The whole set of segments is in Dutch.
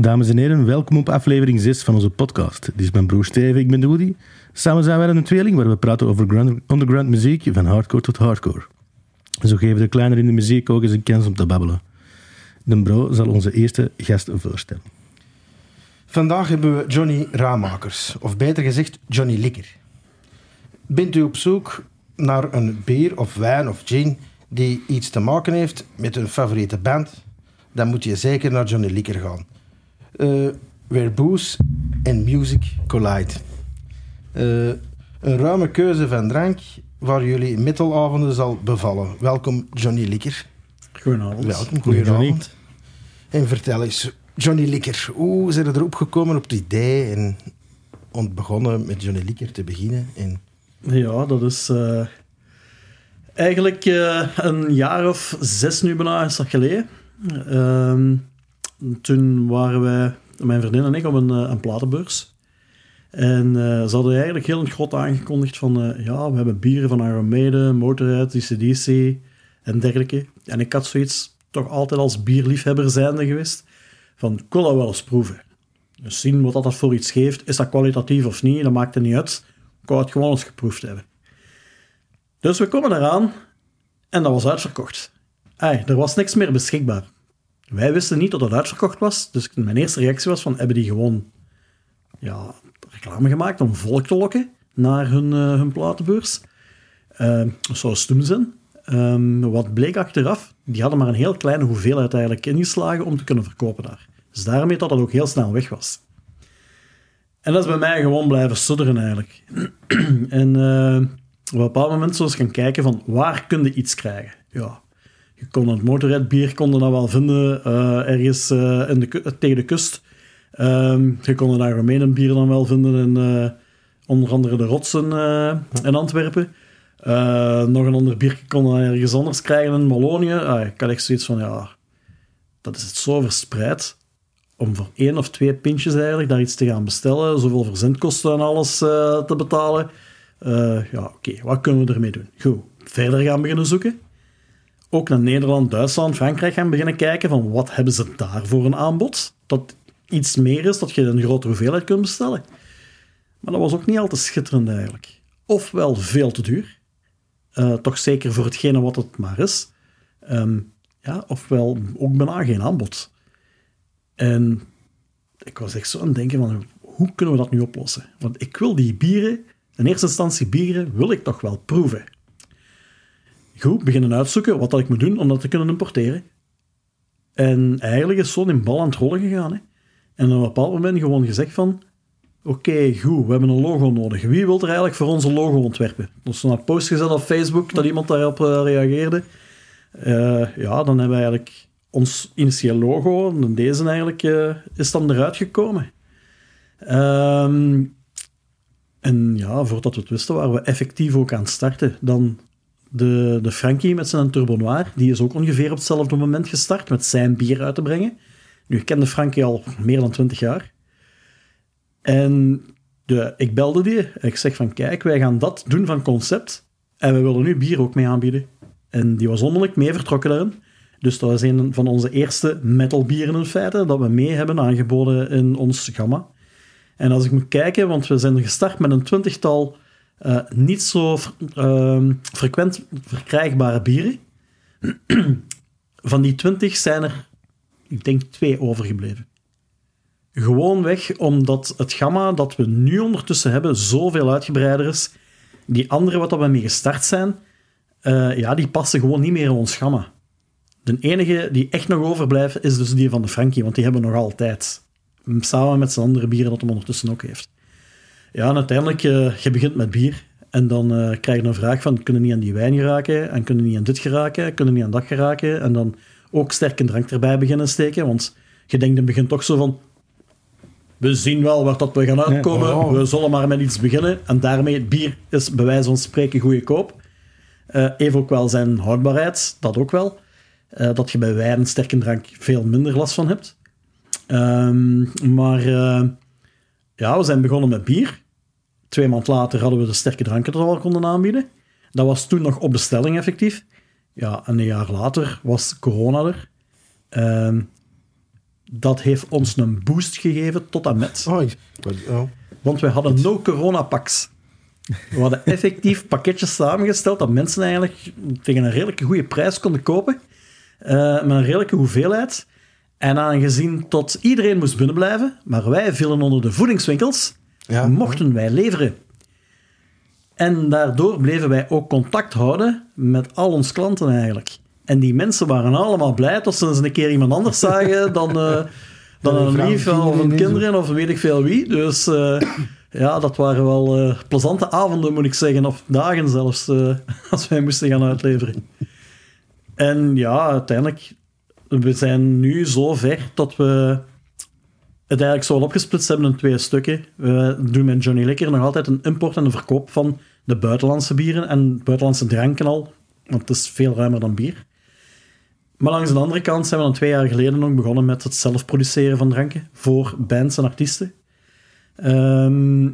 Dames en heren, welkom op aflevering 6 van onze podcast. Dit is mijn broer Steven, ik ben Doody. Samen zijn wij een tweeling waar we praten over underground muziek van hardcore tot hardcore. Zo geven de kleiner in de muziek ook eens een kans om te babbelen. De bro zal onze eerste gast voorstellen. Vandaag hebben we Johnny Raamakers, of beter gezegd Johnny Likker. Bent u op zoek naar een bier of wijn of gin die iets te maken heeft met een favoriete band, dan moet je zeker naar Johnny Likker gaan. Uh, where booze and music collide. Uh, een ruime keuze van drank waar jullie middelavonden zal bevallen. Welkom Johnny Likker. Goedenavond. Welkom, goedenavond. En vertel eens, Johnny Likker, hoe zijn er erop gekomen op het idee en ont begonnen met Johnny Likker te beginnen? En... Ja, dat is uh, eigenlijk uh, een jaar of zes nu bijna is dat geleden. Uh, toen waren wij, mijn vriendin en ik, op een, een platenbeurs. En uh, ze hadden eigenlijk heel groot aangekondigd van... Uh, ja, we hebben bieren van Iron Maiden, Motorhead, DCDC en dergelijke. En ik had zoiets toch altijd als bierliefhebber zijnde geweest. Van, ik wil dat wel eens proeven. Dus zien wat dat voor iets geeft. Is dat kwalitatief of niet? Dat maakt er niet uit. Ik wou het gewoon eens geproefd hebben. Dus we komen eraan en dat was uitverkocht. Ay, er was niks meer beschikbaar. Wij wisten niet dat het uitverkocht was, dus mijn eerste reactie was van, hebben die gewoon ja, reclame gemaakt om volk te lokken naar hun, uh, hun platenbeurs? Uh, dat zou stom zijn. Um, wat bleek achteraf, die hadden maar een heel kleine hoeveelheid eigenlijk ingeslagen om te kunnen verkopen daar. Dus daarmee dat het ook heel snel weg was. En dat is bij mij gewoon blijven sudderen eigenlijk. en uh, op een bepaald moment zo eens gaan kijken van waar kun je iets krijgen. Ja, je kon het motorrijdbier kon je dat wel vinden uh, ergens uh, in de, tegen de kust. Um, je kon daar Romeinen bier dan wel vinden in onder andere de Rotsen in Antwerpen. nog een ander bier kon je ergens anders krijgen in Wallonië. Ah, ik had echt zoiets van, ja, dat is het zo verspreid om voor één of twee pintjes eigenlijk daar iets te gaan bestellen, zoveel verzendkosten en alles uh, te betalen. Uh, ja, oké, okay, wat kunnen we ermee doen? Goed, verder gaan beginnen zoeken. Ook naar Nederland, Duitsland, Frankrijk gaan beginnen kijken van wat hebben ze daar voor een aanbod. Dat iets meer is, dat je een grotere hoeveelheid kunt bestellen. Maar dat was ook niet al te schitterend eigenlijk. Ofwel veel te duur, uh, toch zeker voor hetgene wat het maar is. Um, ja, ofwel ook bijna geen aanbod. En ik was echt zo aan het denken van, hoe kunnen we dat nu oplossen? Want ik wil die bieren, in eerste instantie bieren, wil ik toch wel proeven. Goed, beginnen uitzoeken wat dat ik moet doen om dat te kunnen importeren. En eigenlijk is zo in bal aan het rollen gegaan. Hè. En op een bepaald moment gewoon gezegd van, oké, goed, we hebben een logo nodig. Wie wil er eigenlijk voor onze logo ontwerpen? Er is een post gezet op Facebook dat iemand daarop uh, reageerde. Uh, ja, dan hebben we eigenlijk ons initiële logo, deze eigenlijk, uh, is dan eruit gekomen. Um, en ja, voordat we het wisten, waren we effectief ook aan het starten. Dan de, de Frankie met zijn Turbo Noir, die is ook ongeveer op hetzelfde moment gestart met zijn bier uit te brengen. Nu, ik kende Frankie al meer dan twintig jaar. En de, ik belde die en ik zeg van, kijk, wij gaan dat doen van concept en we willen nu bier ook mee aanbieden. En die was onmiddellijk mee vertrokken daarin. Dus dat is een van onze eerste metalbieren in feite, dat we mee hebben aangeboden in ons gamma. En als ik moet kijken, want we zijn gestart met een twintigtal uh, niet zo uh, frequent verkrijgbare bieren. van die twintig zijn er, ik denk, twee overgebleven. Gewoonweg omdat het gamma dat we nu ondertussen hebben zoveel uitgebreider is. Die andere wat we mee gestart zijn, uh, ja, die passen gewoon niet meer in ons gamma. De enige die echt nog overblijft is dus die van de Frankie, want die hebben we nog altijd. Samen met zijn andere bieren dat hem ondertussen ook heeft. Ja, en uiteindelijk, uh, je begint met bier. En dan uh, krijg je een vraag van, kunnen niet aan die wijn geraken? En kunnen niet aan dit geraken? Kunnen niet aan dat geraken? En dan ook sterke drank erbij beginnen steken. Want je denkt in het begin toch zo van, we zien wel waar dat we gaan uitkomen. Oh. We zullen maar met iets beginnen. En daarmee, het bier is bij wijze van spreken goede koop. Uh, even ook wel zijn houdbaarheid, dat ook wel. Uh, dat je bij wijn, sterke drank, veel minder last van hebt. Um, maar ja, we zijn begonnen met bier. Twee maand later hadden we de sterke dranken dat we al konden aanbieden. Dat was toen nog op bestelling effectief. Ja, en een jaar later was corona er. Um, dat heeft ons een boost gegeven tot en met. Oh, ik- oh. Want wij hadden no corona packs. We hadden effectief pakketjes samengesteld dat mensen eigenlijk tegen een redelijke goede prijs konden kopen. eh, met een redelijke hoeveelheid. En aangezien tot iedereen moest binnenblijven, maar wij vielen onder de voedingswinkels, Ja. mochten wij leveren. En daardoor bleven wij ook contact houden met al onze klanten eigenlijk. En die mensen waren allemaal blij dat ze eens een keer iemand anders zagen dan, eh, dan een vrouw, lief of een kinderen of weet ik veel wie. Dus eh, ja, dat waren wel eh, plezante avonden, moet ik zeggen, of dagen zelfs, als wij moesten gaan uitleveren. En ja, uiteindelijk, we zijn nu zo ver dat we het eigenlijk zo opgesplitst hebben in twee stukken. We doen met Johnny Liquor nog altijd een import en een verkoop van de buitenlandse bieren en buitenlandse dranken al, want het is veel ruimer dan bier. Maar langs de andere kant zijn we dan twee jaar geleden ook begonnen met het zelf produceren van dranken voor bands en artiesten. Ehm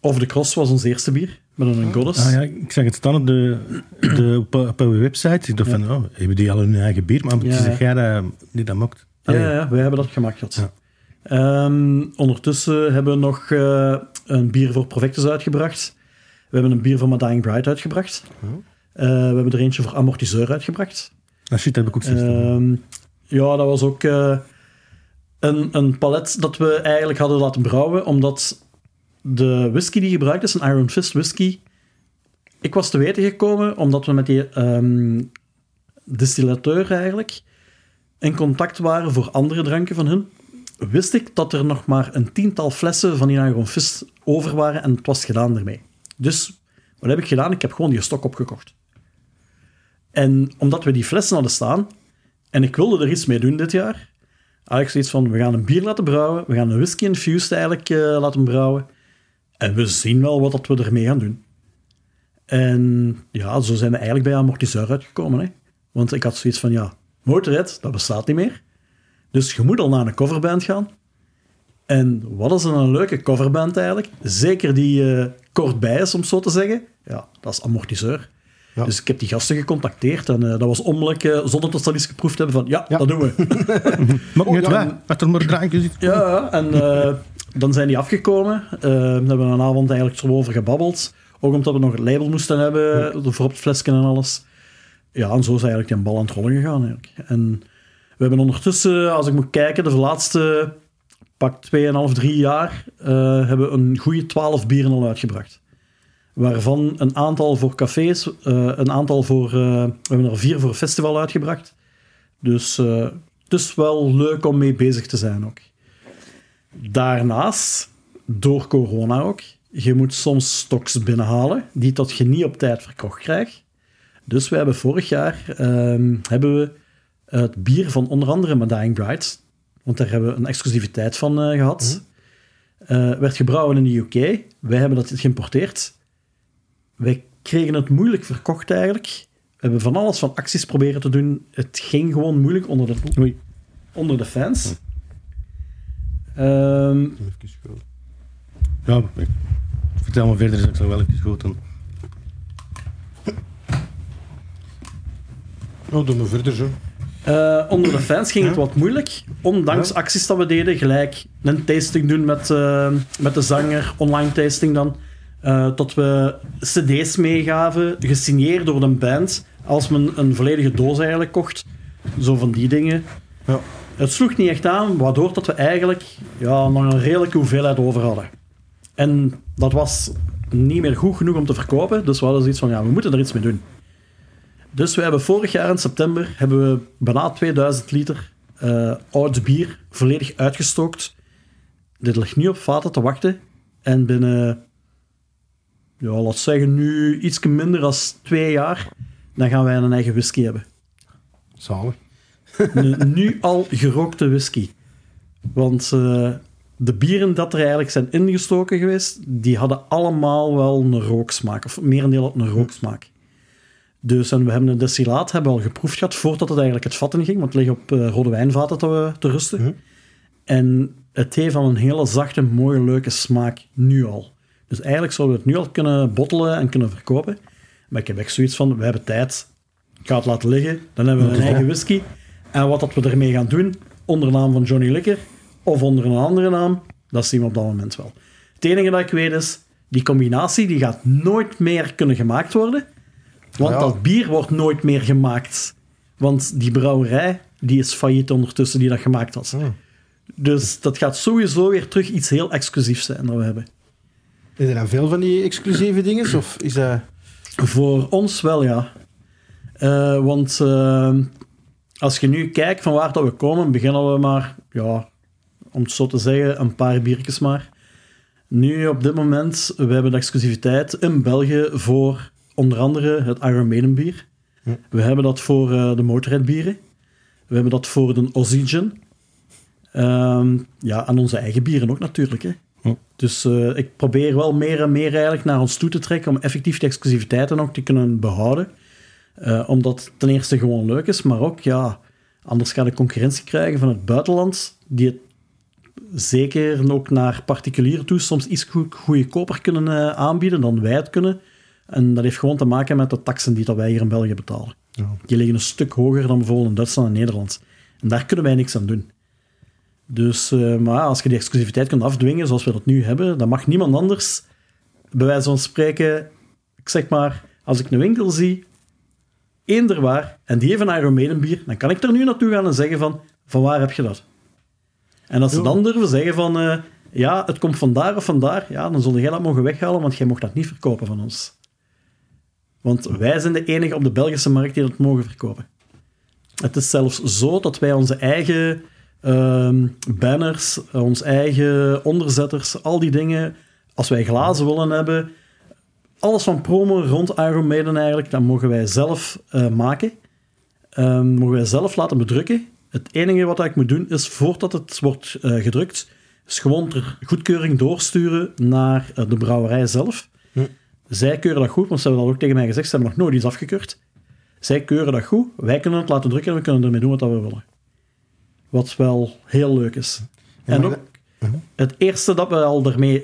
Over the Cross was ons eerste bier, met een Goddess. Ah, ja, ik zag het staan op, de, de, op, op uw website. Ik dacht van, oh, hebben die al hun eigen bier? Maar het is jij dat, die dat mocht. Ja, ja, ja, wij hebben dat gemaakt. Ehm, ondertussen hebben we nog eh, een bier voor Provectus uitgebracht. We hebben een bier voor My Dying Bride uitgebracht. Oh. Eh, we hebben er eentje voor Amortiseur uitgebracht. Ah, shit, dat heb ik ook. Ehm, ja, dat was ook eh, een, een palet dat we eigenlijk hadden laten brouwen, omdat de whisky die gebruikt is, een Iron Fist whisky, ik was te weten gekomen omdat we met die ehm, distillateur eigenlijk in contact waren voor andere dranken van hun. Wist ik dat er nog maar een tiental flessen van die Iron Fist over waren en het was gedaan ermee. Dus wat heb ik gedaan? Ik heb gewoon die stok opgekocht. En omdat we die flessen hadden staan, en ik wilde er iets mee doen dit jaar, had ik zoiets van, we gaan een bier laten brouwen, we gaan een whisky infused eigenlijk eh, laten brouwen, en we zien wel wat dat we ermee gaan doen. En ja, zo zijn we eigenlijk bij Amortiseur uitgekomen. Hè? Want ik had zoiets van, ja, Motorhead, dat bestaat niet meer. Dus je moet al naar een coverband gaan. En wat is dan een leuke coverband eigenlijk? Zeker die eh, kort bij is, om het zo te zeggen. Ja, dat is Amortiseur. Ja. Dus ik heb die gasten gecontacteerd en eh, dat was onmiddellijk, eh, zonder dat ze dat eens geproefd hebben, van ja, Ja. dat doen we. maar ook ja, er maar drankjes zit. Ja, ja, en eh, dan zijn die afgekomen. Eh, we hebben een avond eigenlijk zo over gebabbeld. Ook omdat we nog het label moesten hebben, voor op het flesje en alles. Ja, en zo is eigenlijk die bal aan het rollen gegaan. Eigenlijk. En we hebben ondertussen, als ik moet kijken, de laatste pak 2,5, 3 jaar, eh, hebben we een goede 12 bieren al uitgebracht. Waarvan een aantal voor cafés, eh, een aantal voor... eh, we hebben er vier voor een festival uitgebracht. Dus het is wel leuk om mee bezig te zijn ook. Daarnaast, door corona ook, je moet soms stocks binnenhalen die tot je niet op tijd verkocht krijgt. Dus we hebben vorig jaar ehm, hebben we het bier van onder andere My Dying Bride, want daar hebben we een exclusiviteit van eh, gehad. Eh, werd gebrouwen in de UK. Wij hebben dat geïmporteerd. Wij kregen het moeilijk verkocht eigenlijk. We hebben van alles van acties proberen te doen. Het ging gewoon moeilijk onder de, onder de fans. Ehm, Ja, ik- vertel maar verder, dus ik zal wel even goed doen. Oh, doen we verder zo. Eh, onder de fans ging het wat moeilijk. Ondanks Ja. acties dat we deden, gelijk een tasting doen met, eh, met de zanger, online tasting dan. eh, tot we cd's meegaven, gesigneerd door een band. Als men een volledige doos eigenlijk kocht. Zo van die dingen. Ja. Het sloeg niet echt aan, waardoor dat we eigenlijk ja, nog een redelijke hoeveelheid over hadden. En dat was niet meer goed genoeg om te verkopen. Dus we hadden zoiets van, ja, we moeten er iets mee doen. Dus we hebben vorig jaar in september hebben we bijna 2000 liter eh, oud bier volledig uitgestookt. Dit ligt nu op vaten te wachten. En binnen, ja, laat zeggen nu iets minder dan twee jaar, dan gaan wij een eigen whisky hebben. Zalig. Een nu al gerookte whisky. Want eh, de bieren dat er eigenlijk zijn ingestoken geweest, die hadden allemaal wel een rooksmaak. Of merendeel had een rooksmaak. Dus en we hebben een destillaat hebben we al geproefd gehad voordat het eigenlijk het vat in ging. Want het ligt op eh, rode wijnvaten te, te rusten. Mhm. En het heeft al een hele zachte, mooie, leuke smaak nu al. Dus eigenlijk zouden we het nu al kunnen bottelen en kunnen verkopen. Maar ik heb echt zoiets van, we hebben tijd. Ik ga het laten liggen. Dan hebben we een eigen whisky. En wat dat we ermee gaan doen, onder de naam van Johnny Licker of onder een andere naam, dat zien we op dat moment wel. Het enige dat ik weet is, die combinatie die gaat nooit meer kunnen gemaakt worden, want Ja. dat bier wordt nooit meer gemaakt. Want die brouwerij, die is failliet ondertussen, die dat gemaakt had. Dus dat gaat sowieso weer terug iets heel exclusiefs zijn dat we hebben. Is er dan veel van die exclusieve dingen? Of is dat... Voor ons wel, ja. Eh, want eh, als je nu kijkt van waar dat we komen, beginnen we maar, ja, om het zo te zeggen, een paar biertjes maar. Nu, op dit moment, we hebben de exclusiviteit in België voor onder andere het Iron Maiden bier. We hebben dat voor eh, de Motorhead bieren. We hebben dat voor de Oxygen. Ehm, ja, en onze eigen bieren ook natuurlijk. Hè. Hm. Dus eh, ik probeer wel meer en meer eigenlijk naar ons toe te trekken om effectief de exclusiviteiten ook te kunnen behouden. Eh, omdat het ten eerste gewoon leuk is, maar ook, ja, anders ga je concurrentie krijgen van het buitenland, die het zeker ook naar particulieren toe soms iets goed, goedkoper kunnen eh, aanbieden dan wij het kunnen. En dat heeft gewoon te maken met de taxen die dat wij hier in België betalen. Die liggen een stuk hoger dan bijvoorbeeld in Duitsland en Nederland. En daar kunnen wij niks aan doen. Dus, eh, maar ja, als je die exclusiviteit kunt afdwingen, zoals we dat nu hebben, dan mag niemand anders, bij wijze van spreken, ik zeg maar, als ik een winkel zie, eender waar, en die heeft een Iron Maiden bier, dan kan ik er nu naartoe gaan en zeggen van, van waar heb je dat? En als ze dan durven zeggen van, eh, ja, het komt vandaar of vandaar, ja, dan zul jij dat mogen weghalen, want jij mocht dat niet verkopen van ons. Want wij zijn de enige op de Belgische markt die dat mogen verkopen. Het is zelfs zo dat wij onze eigen ehm, banners, eh, onze eigen onderzetters, al die dingen, als wij glazen willen hebben, alles van promo rond Iron Maiden eigenlijk, dat mogen wij zelf eh, maken. Ehm, mogen wij zelf laten bedrukken. Het enige wat ik moet doen is, voordat het wordt eh, gedrukt, is gewoon ter goedkeuring doorsturen naar eh, de brouwerij zelf. Zij keuren dat goed, want ze hebben dat ook tegen mij gezegd, ze hebben nog nooit iets afgekeurd. Zij keuren dat goed, wij kunnen het laten drukken en we kunnen ermee doen wat we willen. Wat wel heel leuk is. en ook het eerste dat we al daarmee,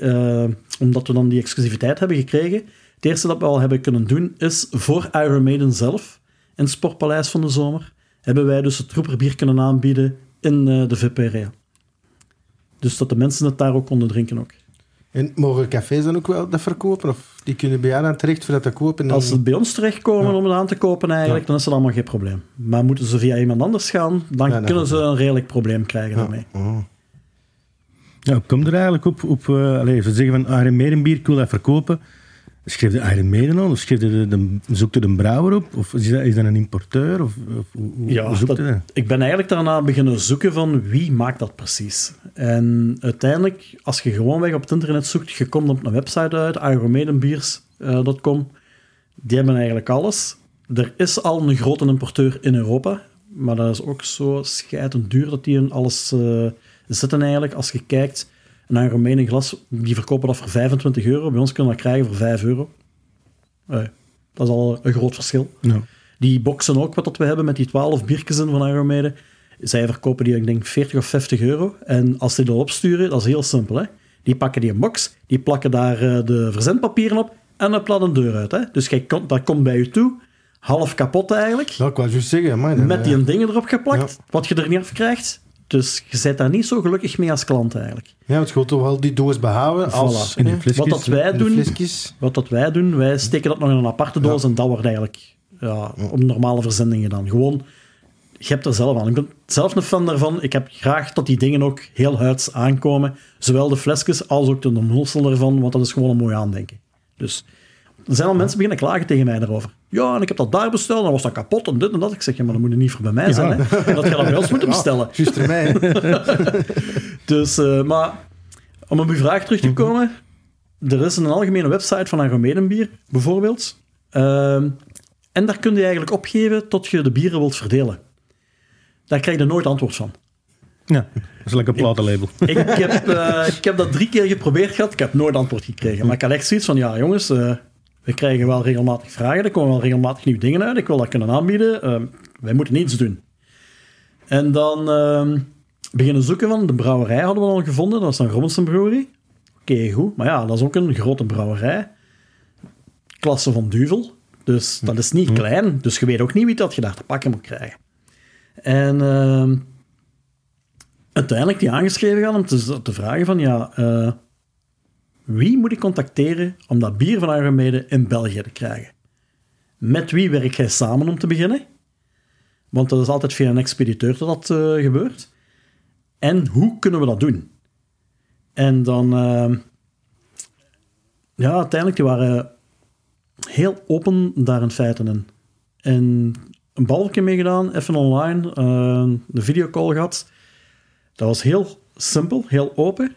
omdat we dan die exclusiviteit hebben gekregen, het eerste dat we al hebben kunnen doen is voor Iron Maiden zelf, in het Sportpaleis van de Zomer, hebben wij dus het roeperbier kunnen aanbieden in eh, de VIP-area. Dus dat de mensen het daar ook konden drinken ook. En mogen cafés dan ook wel dat verkopen? Of die kunnen bij jou dan terecht voor dat te kopen? Dan... Als ze bij ons terechtkomen Ja. om het aan te kopen eigenlijk, Ja. dan is dat allemaal geen probleem. Maar moeten ze via iemand anders gaan, dan Ja, kunnen ze een redelijk probleem krijgen Ja. daarmee. Oh. Ja, kom er eigenlijk op, op uh, allez, ze zeggen van Iron Maiden bier, ik wil dat verkopen. Schreef de Iron Maiden aan? Of schreef de, de, zoekt een brouwer op? Of is dat, is dat een importeur? Of, of hoe, Ja, zoekt dat- je dat? ik ben eigenlijk daarna beginnen zoeken van wie maakt dat precies. En uiteindelijk, als je gewoonweg op het internet zoekt, je komt op een website uit, iromaidenbeers.com. Die hebben eigenlijk alles. Er is al een grote importeur in Europa, maar dat is ook zo scheidend duur dat die in alles eh, zitten eigenlijk. Als je kijkt, een Iron Maiden glas, die verkopen dat voor 25 euro. Bij ons kunnen we dat krijgen voor 5 euro. Dat is al een groot verschil. Ja. Die boxen ook, wat dat we hebben met die 12 biertjes in van Iron Maiden, zij verkopen die, ik denk, 40 of 50 euro. En als die dat opsturen, dat is heel simpel. Hè? Die pakken die een box, die plakken daar eh, de verzendpapieren op en dan plaat een deur uit. Hè? Dus jij komt, dat komt bij je toe, half kapot eigenlijk, Ja, ik wou juist zeggen, man. dan, met die een dingen erop geplakt, Ja. wat je er niet af krijgt. Dus je bent daar niet zo gelukkig mee als klant eigenlijk. Ja, want je wilt toch wel die doos behouden als... Voilà. In de. Wat dat wij doen. Wat dat wij doen, wij steken dat nog in een aparte doos en dat wordt eigenlijk ja, op normale verzending gedaan. Gewoon, je hebt er zelf aan. Ik ben zelf een fan daarvan. Ik heb graag dat die dingen ook heel huids aankomen. Zowel de flesjes als ook de omhulsel ervan, want dat is gewoon een mooi aandenken. Dus er zijn al mensen beginnen klagen tegen mij daarover. Ja, en ik heb dat daar besteld, dan was dat kapot en dit en dat. Ik zeg, ja, maar dat moet je niet voor bij mij zijn. Hè? Dat ga je bij ons moeten bestellen. Juist ermee. Dus, eh, maar om op uw vraag terug te komen. Er is een algemene website van Agromedenbier, bijvoorbeeld. Ehm, en daar kun je eigenlijk opgeven tot je de bieren wilt verdelen. Daar krijg je nooit antwoord van. ja, dat is lekker een platenlabel. Ik heb, eh, ik heb dat drie keer geprobeerd gehad. Ik heb nooit antwoord gekregen. Maar ik had echt zoiets van, ja jongens, eh, we krijgen wel regelmatig vragen. Er komen wel regelmatig nieuwe dingen uit. Ik wil dat kunnen aanbieden. Eh, wij moeten niets doen. En dan ehm, beginnen zoeken van, de brouwerij hadden we al gevonden. Dat was een Robinson Brewery. Oké, goed. Maar ja, dat is ook een grote brouwerij. Klasse van Duvel. Dus dat is niet klein. Dus je weet ook niet wie dat je daar te pakken moet krijgen. En ehm, uiteindelijk die aangeschreven gaan om te, te vragen van, ja, eh, wie moet ik contacteren om dat bier van Argemede in België te krijgen? Met wie werk jij samen om te beginnen? Want dat is altijd via een expediteur dat dat eh, gebeurt. En hoe kunnen we dat doen? En dan... eh, ja, uiteindelijk, die waren heel open daar in feite in. En een balkje meegedaan, even online, eh, de videocall gehad. Dat was heel simpel, heel open.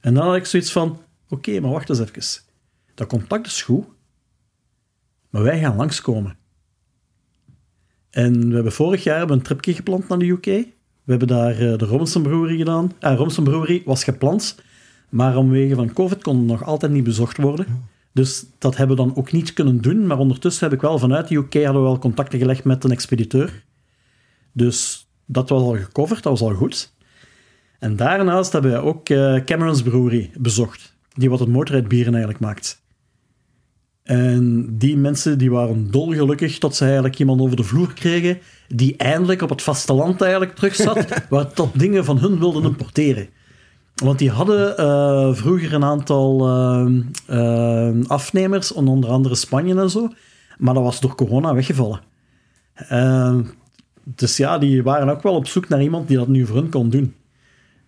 En dan had ik zoiets van, oké, maar wacht eens even. Dat contact is goed, maar wij gaan langskomen. En we hebben vorig jaar een tripje gepland naar de UK. We hebben daar eh, de Robinson Brewery gedaan. Ah, Robinson Brewery was gepland, maar omwege van COVID kon het nog altijd niet bezocht worden. Dus dat hebben we dan ook niet kunnen doen. Maar ondertussen heb ik wel vanuit de UK hadden we wel contacten gelegd met een expediteur. Dus dat was al gecoverd, dat was al goed. En daarnaast hebben we ook eh, Cameron's Brewery bezocht. Die wat het motorrijdbieren eigenlijk maakt. En die mensen die waren dolgelukkig tot ze eigenlijk iemand over de vloer kregen die eindelijk op het vasteland eigenlijk terug zat, waar tot dingen van hun wilden importeren. Want die hadden eh, vroeger een aantal eh, eh, afnemers, onder andere Spanje en zo, maar dat was door corona weggevallen. Dus ja, die waren ook wel op zoek naar iemand die dat nu voor hun kon doen.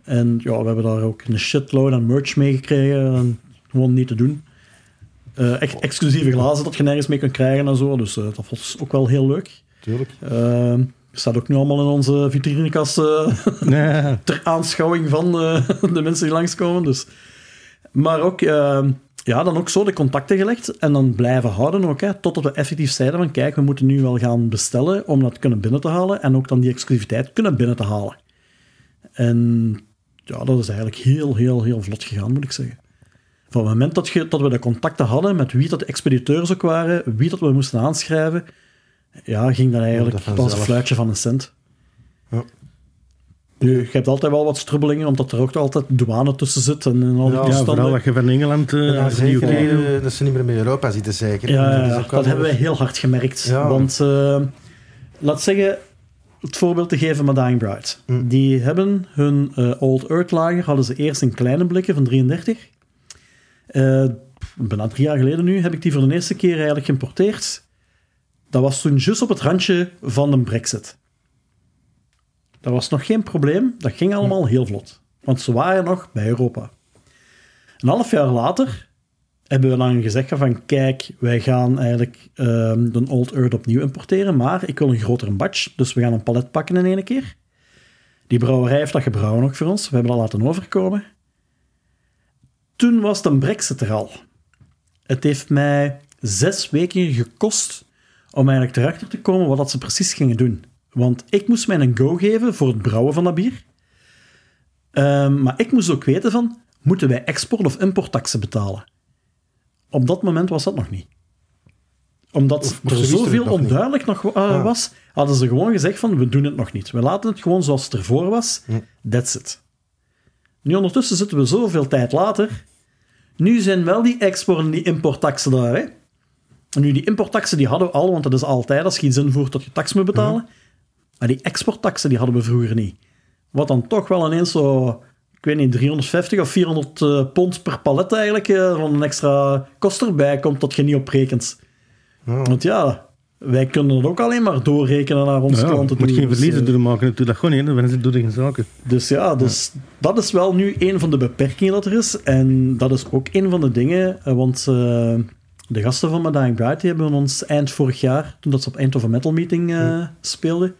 En ja, we hebben daar ook een shitload aan merch mee gekregen. en Gewoon niet te doen. Eh, echt exclusieve glazen dat je nergens mee kunt krijgen en zo. Dus eh, dat was ook wel heel leuk. Tuurlijk. Eh, staat ook nu allemaal in onze vitrinekast eh, Nee. ter aanschouwing van de mensen die langskomen. Dus. Maar ook, eh, ja, dan ook zo de contacten gelegd en dan blijven houden ook, hè, totdat we effectief zeiden van kijk, we moeten nu wel gaan bestellen om dat kunnen binnen te halen en ook dan die exclusiviteit kunnen binnen te halen. En ja, dat is eigenlijk heel, heel, heel vlot gegaan, moet ik zeggen. Van het moment dat, je, dat we de contacten hadden met wie dat de expediteurs ook waren, wie dat we moesten aanschrijven, ja, ging dat eigenlijk dat vanzelf. een fluitje van een cent. Ja. Nu, je hebt altijd wel wat strubbelingen, omdat er ook altijd douane tussen zit en, en al die Ja, vooral dat je van Engeland uh, Ja, zeker. Dat ze niet meer met Europa zitten, zeker. Ja, dat hebben wij heel hard gemerkt. Ja. Want, eh, laat zeggen, het voorbeeld te geven met Dying Bride. Hm. Die hebben hun eh, Old Earth lager, hadden ze eerst in kleine blikken van 33. Eh bijna drie jaar geleden nu heb ik die voor de eerste keer eigenlijk geïmporteerd. Dat was toen juist op het randje van een brexit. Dat was nog geen probleem, dat ging allemaal heel vlot. Want ze waren nog bij Europa. Een half jaar later hebben we dan gezegd van kijk, wij gaan eigenlijk ehm, de Old Earth opnieuw importeren, maar ik wil een grotere batch, dus we gaan een palet pakken in één keer. Die brouwerij heeft dat gebrouwen ook voor ons, we hebben dat laten overkomen. Toen was de brexit er al. Het heeft mij zes weken gekost om eigenlijk erachter te komen wat dat ze precies gingen doen. Want ik moest mij een go geven voor het brouwen van dat bier. Ehm, maar ik moest ook weten van, moeten wij export- of importtaxen betalen? Op dat moment was dat nog niet. Omdat Of- er zoveel nog niet. onduidelijk nog eh, Ah. was, hadden ze gewoon gezegd van, we doen het nog niet. We laten het gewoon zoals het ervoor was. Hm. That's it. Nu ondertussen zitten we zoveel tijd later. Nu zijn wel die export- en die importtaxen daar. Hè? En nu, die importtaxen die hadden we al, want dat is altijd als je iets invoert dat je tax moet betalen. Maar die exporttaxen die hadden we vroeger niet. Wat dan toch wel ineens zo, ik weet niet, 350 of 400 eh, pond per palet eigenlijk eh, van een extra kost erbij komt dat je niet oprekent. Want ja, wij kunnen het ook alleen maar doorrekenen naar onze Ja, klanten. moet toe. geen Dus, verliezen eh, doen maken, doe dat gewoon niet. Dan doe je geen zaken. dus ja, dus dat is wel nu een van de beperkingen dat er is. En dat is ook een van de dingen, eh, want eh, de gasten van Madame die hebben ons eind vorig jaar, toen dat ze op Eindhoven Metal Meeting eh, speelden,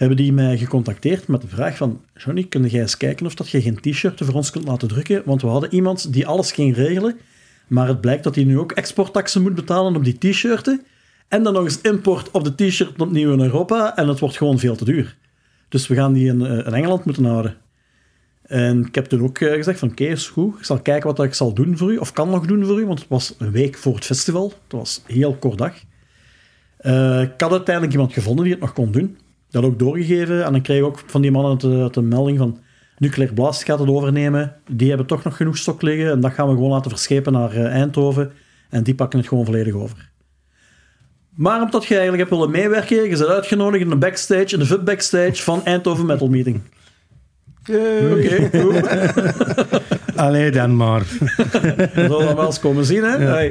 hebben die mij gecontacteerd met de vraag van Johnny, kun jij eens kijken of dat je geen t-shirten voor ons kunt laten drukken? Want we hadden iemand die alles ging regelen, maar het blijkt dat hij nu ook exporttaxen moet betalen op die t-shirten. En dan nog eens import op de t-shirt opnieuw in Europa. En het wordt gewoon veel te duur. Dus we gaan die in, eh, in Engeland moeten houden. En ik heb toen ook eh, gezegd van oké, is goed. Ik zal kijken wat ik zal doen voor u. Of kan nog doen voor u. Want het was een week voor het festival. Het was een heel kort dag. Eh, ik had uiteindelijk iemand gevonden die het nog kon doen. Dat ook doorgegeven. En dan kreeg ik ook van die mannen de, de melding van... Nuclear Blast gaat het overnemen. Die hebben toch nog genoeg stok liggen. En dat gaan we gewoon laten verschepen naar eh, Eindhoven. En die pakken het gewoon volledig over. Maar omdat je eigenlijk hebt willen meewerken, je bent uitgenodigd in de backstage, in de VIP backstage van Eindhoven Metal Meeting. Oké, goed. Allee dan maar. Dat wel eens komen zien, hè?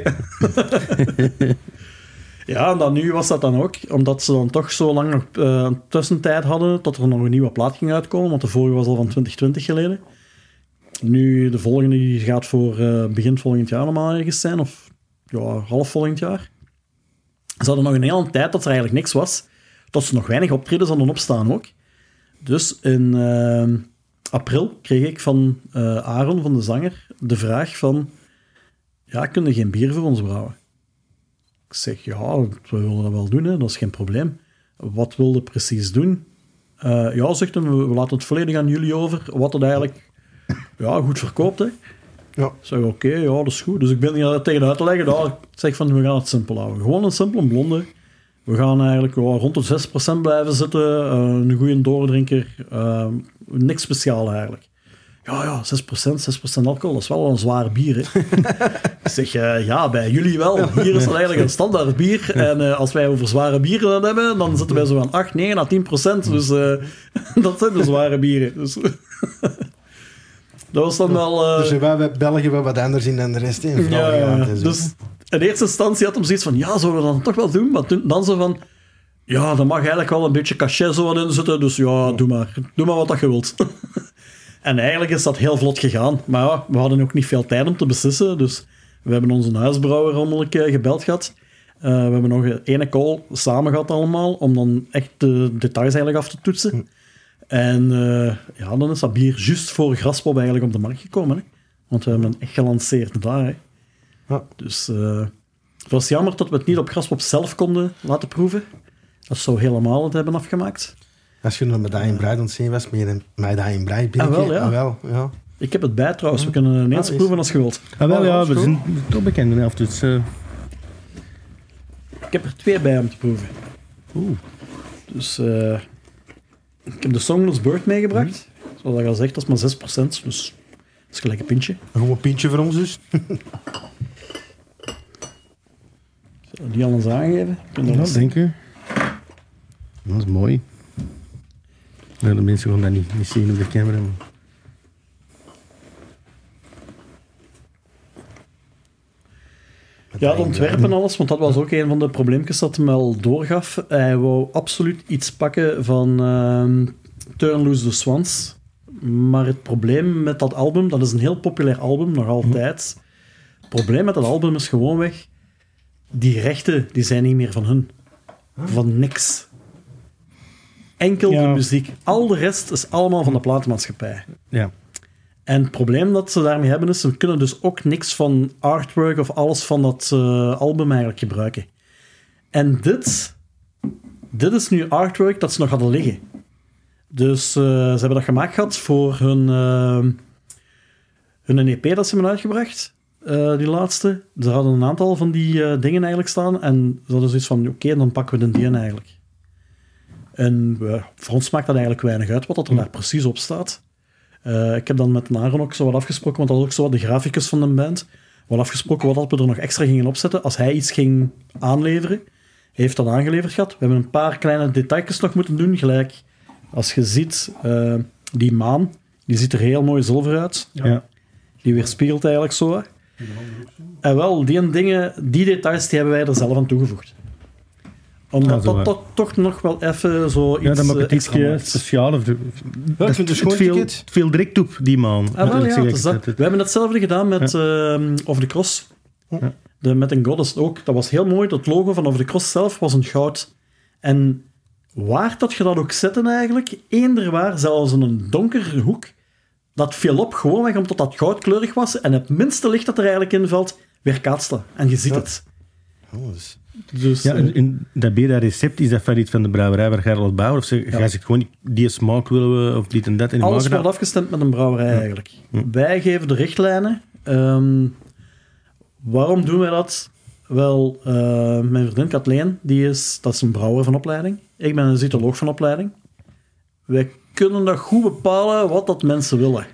ja, en dan nu was dat dan ook, omdat ze dan toch zo lang eh, een tussentijd hadden tot er nog een nieuwe plaat ging uitkomen, want de vorige was al van 2020 geleden. Nu, de volgende die gaat voor eh, begin volgend jaar normaal ergens zijn, of ja, half volgend jaar. Ze hadden nog een hele tijd dat er eigenlijk niks was, tot ze nog weinig optredens hadden opstaan ook. Dus in eh, april kreeg ik van Aaron, van de zanger, de vraag van... Ja, kun je geen bier voor ons brouwen? Ik zeg, ja, we willen dat wel doen, hè, dat is geen probleem. Wat wilde precies doen? Eh, ja, zegt hij, we, laten het volledig aan jullie over, wat het eigenlijk ja, goed verkoopt. Hè. Ja. Ik zeg, oké, ja, dat is goed. Dus ik ben hier tegen uit te leggen, ik zeg van, we gaan het simpel houden. Gewoon een simpele blonde. We gaan eigenlijk ja, rond de 6% blijven zitten, eh, een goede doordrinker, eh, niks speciaal eigenlijk. Ja, ja, 6%, 6% alcohol, dat is wel een zwaar bier. Hè? ik zeg, eh, ja, bij jullie wel. Hier is dat eigenlijk een standaard bier. En eh, als wij over zware bieren dan hebben, dan zitten wij zo aan 8, 9 à 10%. Dus eh, dat zijn de zware bieren. Dus, dat was dan wel... Dus wij hebben België wel wat anders in dan de rest. In ja. Dus in eerste instantie had hem zoiets van, ja, zullen we dat toch wel doen? Maar toen, dan zo van, ja, er mag eigenlijk wel een beetje cachet zo wat in zitten, dus ja, doe maar. Doe maar wat dat je wilt. En eigenlijk is dat heel vlot gegaan. Maar ja, we hadden ook niet veel tijd om te beslissen, dus we hebben onze huisbrouwer rommelijk eh, gebeld gehad. Eh, we hebben nog een ene call samen gehad allemaal, om dan echt de details eigenlijk af te toetsen. En eh, ja, dan is dat bier juist voor Graspop eigenlijk op de markt gekomen. Hè? Want we hebben hem echt gelanceerd daar. Hè? Ja. Dus het was jammer dat we het niet op Graspop zelf konden laten proeven. Dat zou helemaal het hebben afgemaakt. Als je nog met Dying Bride aan het zien was, met een met Dying Bride bier. Ah, wel, ja. Ah, wel, ja. Ik heb het bij trouwens, we kunnen ineens Ah, proeven als je wilt. Ah, wel, Oh, ja, we zijn toch bekend in. Dus, eh, Ik heb er twee bij om te proeven. oeh. Dus eh, ik heb de Songless Bird meegebracht. Zoals ik al zeg, dat is maar 6%, dus dat is gelijk een pintje. Gewoon een pintje voor ons dus. Zullen we die al eens aangeven? Ja, denk je? Dat is mooi. Ja, de mensen gaan dat niet, niet zien op de camera. maar- Ja, het ontwerpen en alles, want dat was ook een van de probleempjes dat hij al doorgaf. Hij wou absoluut iets pakken van ehm Turn Loose the Swans. Maar het probleem met dat album, dat is een heel populair album, nog altijd. Het probleem met dat album is gewoonweg, die rechten die zijn niet meer van hun. Van niks. Enkel Ja. de muziek. Al de rest is allemaal van de platenmaatschappij. Ja. En het probleem dat ze daarmee hebben is, ze kunnen dus ook niks van artwork of alles van dat eh, album eigenlijk gebruiken. En dit, dit is nu artwork dat ze nog hadden liggen. Dus eh, ze hebben dat gemaakt gehad voor hun, eh, hun EP dat ze hebben uitgebracht, die laatste. Ze hadden een aantal van die dingen eigenlijk staan en ze hadden zoiets van, oké, dan pakken we de die eigenlijk. En eh, voor ons maakt dat eigenlijk weinig uit wat dat er daar precies op staat. Eh, ik heb dan met Naron ook zo wat afgesproken, want dat was ook zo wat de graficus van de band. Wat afgesproken wat dat we er nog extra gingen opzetten. Als hij iets ging aanleveren, hij heeft dat aangeleverd gehad. We hebben een paar kleine details nog moeten doen, gelijk als je ziet, eh, die maan, die ziet er heel mooi zilver uit. Ja. Die weerspiegelt eigenlijk zo. En wel, die dingen, die details, die hebben wij er zelf aan toegevoegd. Omdat Ja, dat toch, toch nog wel even zo iets Ja, dan maakt eh, het maakt. speciaal. Of de, dat ik vind het schoon veel, ticket. veel direct op, die man. Ah, wel, ik ja, dat. We hebben hetzelfde gedaan met ehm, Over the Cross. Ja. De, met een Goddess ook. Dat was heel mooi. Dat logo van Over the Cross zelf was een goud. En waar dat je dat ook zette eigenlijk, eender waar, zelfs in een donkere hoek, dat viel op gewoonweg omdat dat goudkleurig was en het minste licht dat er eigenlijk invalt, weer kaatste. En je ziet Ja. het. Oh, dus- Dus, Ja, eh, en, en dat bier, dat recept, is dat van iets van de brouwerij waar Gerald bouwt? Of zegt gewoon, die smaak willen we, of dit en dat in de Alles wordt afgestemd met een brouwerij eigenlijk. Wij geven de richtlijnen. Ehm, waarom doen wij dat? Wel, eh, mijn vriendin Kathleen, die is, dat is een brouwer van opleiding. Ik ben een zytoloog van opleiding. Wij kunnen dat goed bepalen wat dat mensen willen.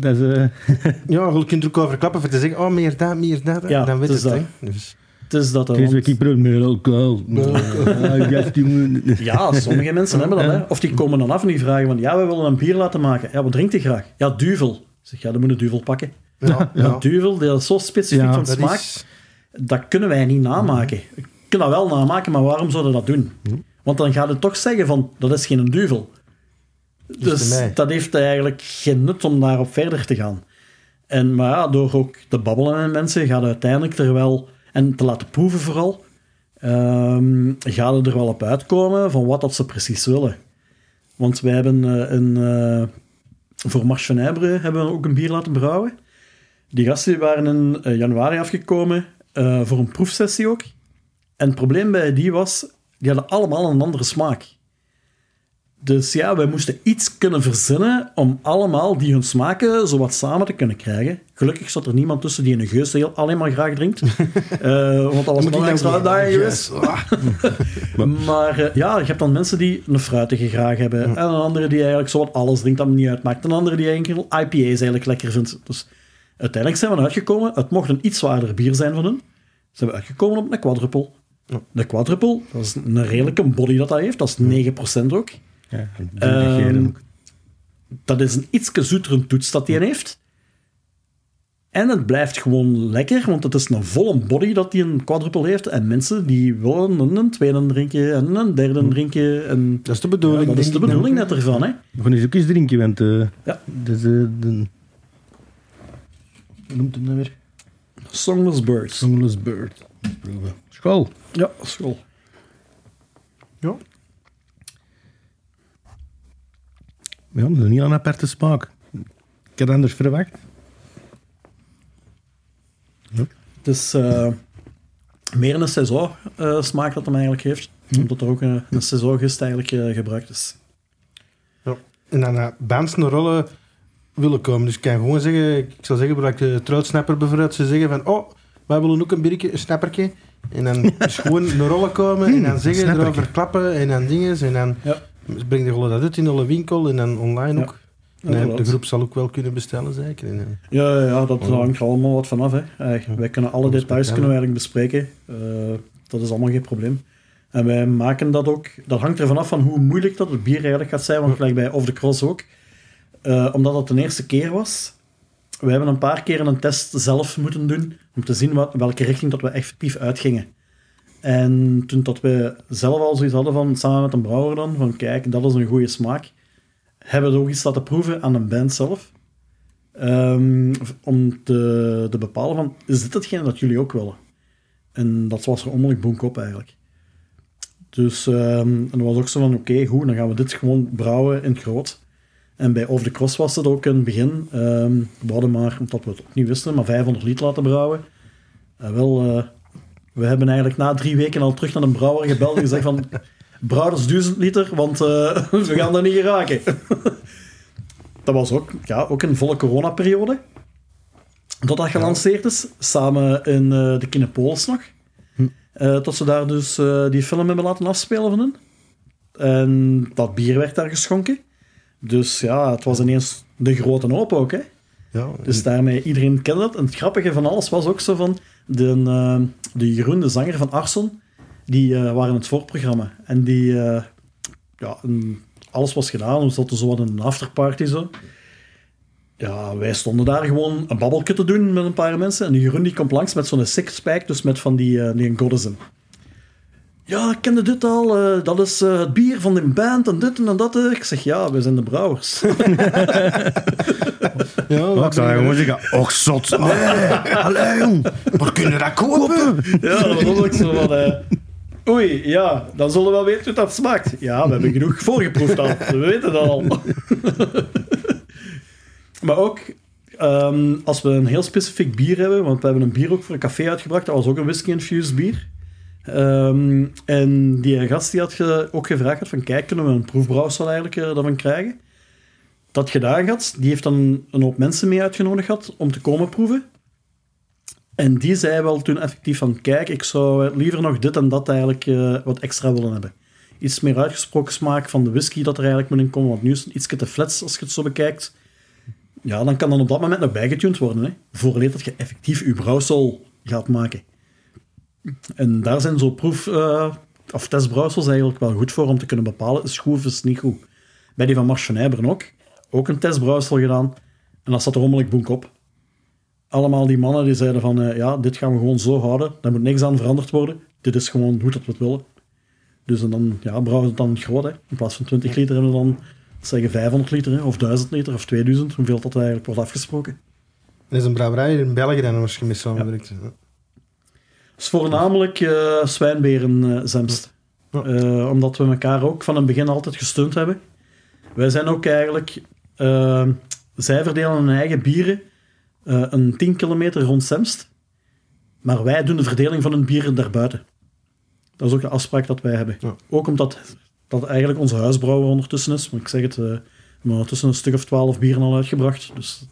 Dat is, eh, Ja, je kunt er ook over klappen voor te zeggen, oh, meer dat, meer dat. Ja, dan weet het het, is hè. Dus, Het is dat... eh, Deze week ik alcohol. Jongen. Ja, sommige mensen hebben dat. Hè. Of die komen dan af en die vragen van, ja, we willen een bier laten maken. Ja, wat drinkt hij graag? Ja, duvel. Zeg, ja, dan moet je duvel pakken. Ja, ja. Duvel, dat is zo specifiek Ja, van Dat smaak. is... Dat kunnen wij niet namaken. Je kunt dat wel namaken, maar waarom zouden we dat doen? Want dan gaat het toch zeggen van, dat is geen duvel. Dus mij. dat heeft eigenlijk geen nut om daarop verder te gaan. En, maar ja, door ook te babbelen met mensen, gaat uiteindelijk er wel, en te laten proeven vooral, ehm gaat het er wel op uitkomen van wat dat ze precies willen. Want wij hebben eh, een, eh, voor Marche van hebben we ook een bier laten brouwen. Die gasten waren in eh, januari afgekomen voor een proefsessie ook. En het probleem bij die was, die hadden allemaal een andere smaak. Dus ja, wij moesten iets kunnen verzinnen om allemaal die hun smaken zo wat samen te kunnen krijgen. Gelukkig zat er niemand tussen die een geus heel alleen maar graag drinkt. Eh, want dat was een extra uitdaging niet- geweest. Ah. Maar eh, ja, je hebt dan mensen die een fruitige graag hebben. En een andere die eigenlijk zo wat alles drinkt dat me niet uitmaakt. Een andere die enkel IPA's eigenlijk lekker vindt. Dus uiteindelijk zijn we uitgekomen. Het mocht een iets zwaarder bier zijn van hun. Zijn we uitgekomen op een quadruple. De quadruple, dat is een redelijke body dat dat heeft. Dat is 9% ook. Ja, Ehm, dat is een ietske zoetere toets dat die heeft. En het blijft gewoon lekker, want het is een volle body dat die een quadruple heeft. En mensen die willen een, tweede drinken en een derde drinken. En Dat is de ja, bedoeling. dat is de bedoeling net ervan. Hè? We gaan eens ook eens drinken, want... eh Ja. Dus, de, hoe noemt het nou weer? Songless Birds. Songless Bird. Proeven. School. Ja, school. Ja. Ja, dat is een heel aparte smaak. Ik had anders verwacht. Het is eh, meer een saison eh, smaak dat hem eigenlijk heeft. Omdat er ook een, een eigenlijk eh, gebruikt is. Ja. En dan naar bands naar rollen willen komen. Dus ik kan gewoon zeggen, ik zal zeggen, waar ik de trouwsnapper bijvoorbeeld zou zeggen van, oh, wij willen ook een biertje, een snappertje. En dan is gewoon naar rollen komen en dan zeggen, snappertje. erover klappen en dan dingen. En dan Ja. Breng je gewoon dat uit in de winkel en dan online ook. Inderdaad. de groep zal ook wel kunnen bestellen, zeker. Eh, Ja, ja, ja, dat hangt er allemaal wat vanaf. Hè. Wij kunnen alle details kunnen we eigenlijk bespreken. Eh, dat is allemaal geen probleem. En wij maken dat ook... Dat hangt er vanaf van hoe moeilijk dat het bier eigenlijk gaat zijn. Want gelijk bij Off the Cross ook. Eh, omdat het de eerste keer was. We hebben een paar keer een test zelf moeten doen. Om te zien wat, welke richting dat we effectief uitgingen. En toen dat we zelf al zoiets hadden van, samen met een brouwer dan, van kijk, dat is een goede smaak. Hebben we ook iets laten proeven aan een band zelf. Ehm, om te, bepalen van, is dit hetgene dat jullie ook willen? En dat was er onmiddellijk boek op eigenlijk. Dus ehm, en dat was ook zo van, oké, goed, dan gaan we dit gewoon brouwen in het groot. En bij Off the Cross was het ook in het begin. ehm, we hadden maar, omdat we het ook niet wisten, maar 500 liter laten brouwen. En wel, eh, we hebben eigenlijk na drie weken al terug naar een brouwer gebeld en gezegd van, brouw dus 1000 liter, want eh, we gaan dat niet geraken. dat was ook, ja, ook een volle coronaperiode. Dat dat gelanceerd is, samen in eh, de Kinepolis nog. Eh, tot ze daar dus die film hebben laten afspelen van hen. En dat bier werd daar geschonken. Dus ja, het was ineens de grote hoop ook, hè. Ja, Dus daarmee, iedereen kende dat. En het grappige van alles was ook zo van... De, eh, de Jeroen, de zanger van Arson, die eh, waren het voorprogramma. En die... eh, ja, en alles was gedaan. We zaten zo wat in een afterparty zo. Ja, wij stonden daar gewoon een babbelje te doen met een paar mensen. En de Jeroen die komt langs met zo'n sixpack, dus met van die, uh, die goddesen. Ja, ik kende dit al. eh, dat is eh, het bier van de band en dit en dat. Ik zeg, ja, we zijn de brouwers. ja, ik zou gewoon zeggen, och zot. Nee, allee jong. Kunnen dat kopen? Ja, dat was ook zo van... eh, Oei, ja, dan zullen we wel weten hoe dat smaakt. Ja, we hebben genoeg voorgeproefd al. We weten dat al. maar ook, ehm, als we een heel specifiek bier hebben, want we hebben een bier ook voor een café uitgebracht, dat was ook een whisky-infused bier. Ehm, en die gast die had ge- ook gevraagd van, kijk, kunnen we een proefbrouwsel eigenlijk eh, daarvan krijgen? Dat gedaan had, die heeft dan een hoop mensen mee uitgenodigd gehad om te komen proeven. En die zei wel toen effectief van, kijk, ik zou liever nog dit en dat eigenlijk eh, wat extra willen hebben. Iets meer uitgesproken smaak van de whisky dat er eigenlijk moet in komen, want nu is het iets te flats als je het zo bekijkt. Ja, dan kan dan op dat moment nog bijgetuned worden, hè. Vooraleer dat je effectief je brouwsel gaat maken. En daar zijn zo proef- eh, of testbrouwsels eigenlijk wel goed voor om te kunnen bepalen, is goed of is niet goed. Bij die van Marchenijberen ook. Ook een testbrouwsel gedaan. En dat zat er rommelig boek op. Allemaal die mannen die zeiden van, eh, ja, dit gaan we gewoon zo houden. Daar moet niks aan veranderd worden. Dit is gewoon hoe dat we het willen. Dus en dan ja, brouwen we het dan groot. Hè. In plaats van 20 liter hebben we dan zeggen 500 liter, hè, of 1000 liter, of 2000, hoeveel dat eigenlijk wordt afgesproken. Er is een brouwerij in België en waar je mee samenwerkt. Ja. Dus voornamelijk zwijnberen eh, zemst. Ja. Eh, omdat we elkaar ook van het begin altijd gesteund hebben. Wij zijn ook eigenlijk... eh, zij verdelen hun eigen bieren eh, een 10 kilometer rond Zemst. Maar wij doen de verdeling van hun bieren daarbuiten. Dat is ook de afspraak dat wij hebben. Ja. Ook omdat dat eigenlijk onze huisbrouwer ondertussen is. Maar ik zeg het, eh, we hebben ondertussen een stuk of twaalf bieren al uitgebracht. Dus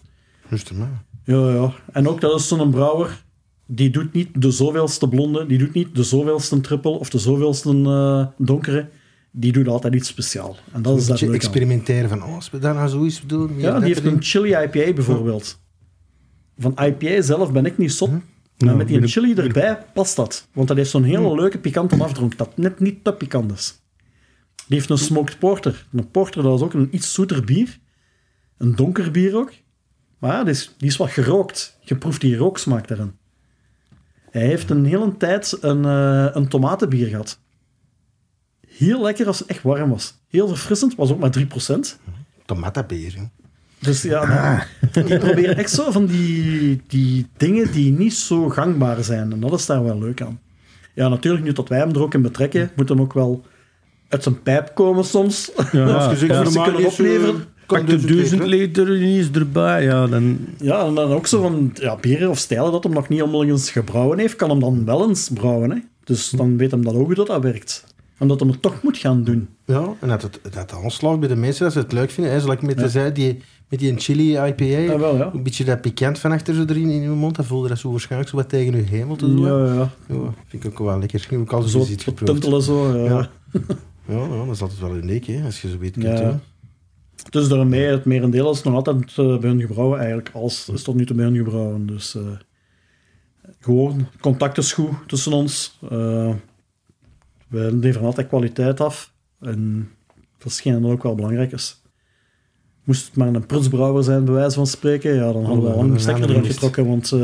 Juist, maar. ja, ja. En ook dat is zo'n brouwer, die doet niet de zoveelste blonde, die doet niet de zoveelste trippel of de zoveelste eh, donkere. Die doet altijd iets speciaals. En dat is Een dat beetje leuk aan. experimenteren van, oh, als we daar nou zoiets doen. Ja, die heeft een chili IPA bijvoorbeeld. Van IPA zelf ben ik niet zot. Maar Nou, met die chili erbij past dat. Want dat heeft zo'n hele leuke pikante afdronk dat net niet te pikant is. Die heeft een smoked porter. Een porter, dat is ook een iets zoeter bier. Een donker bier ook. Maar ja, die is, die is wat gerookt. Je proeft die rooksmaak daarin. Hij heeft een hele tijd een, eh, een tomatenbier gehad. Heel lekker als het echt warm was. Heel verfrissend, was ook maar 3%. Tomatenbeer. Dus ja, die proberen echt zo van die, die dingen die niet zo gangbaar zijn. En dat is daar wel leuk aan. Ja, natuurlijk, nu dat wij hem er ook in betrekken, moet hem ook wel uit zijn pijp komen soms. Ja, Als je zegt, ja. Ze kunnen eh, opleveren. Pak de duizend liter, eens erbij, ja, dan... Ja, en dan ook zo van ja, bieren of stijlen dat hem nog niet onmiddellijk eens gebrouwen heeft, kan hem dan wel eens brouwen. Hè? Dus dan weet hem dat ook hoe dat, dat werkt. En dat hem het toch moet gaan doen. Ja, en dat het, dat aanslaat bij de mensen, dat ze het leuk vinden. Hè. Zoals ik met, zei, die, met die chili IPA, Ja, wel, ja. een beetje dat pikant van achter zo erin in je mond, dat voelde dat zo waarschijnlijk zo wat tegen je hemel te doen. Ja, ja. Ja, vind ik ook wel lekker. Ik heb ook al Zo iets geproefd. tuntelen zo. Ja. Ja. Dat is altijd wel uniek, hè, als je zo weet kunt doen. Dus daarmee, het merendeel is nog altijd eh, bij hun gebrouwen. Eigenlijk alles is tot nu toe bij hun gebrouwen. Dus eh, gewoon, contact is goed tussen ons. Eh we leveren altijd kwaliteit af. En dat is hetgeen dat ook wel belangrijk is. Moest het maar een prutsbrouwer zijn, bij wijze van spreken, ja, dan hadden we Oh, lang de een stekker getrokken. Want eh,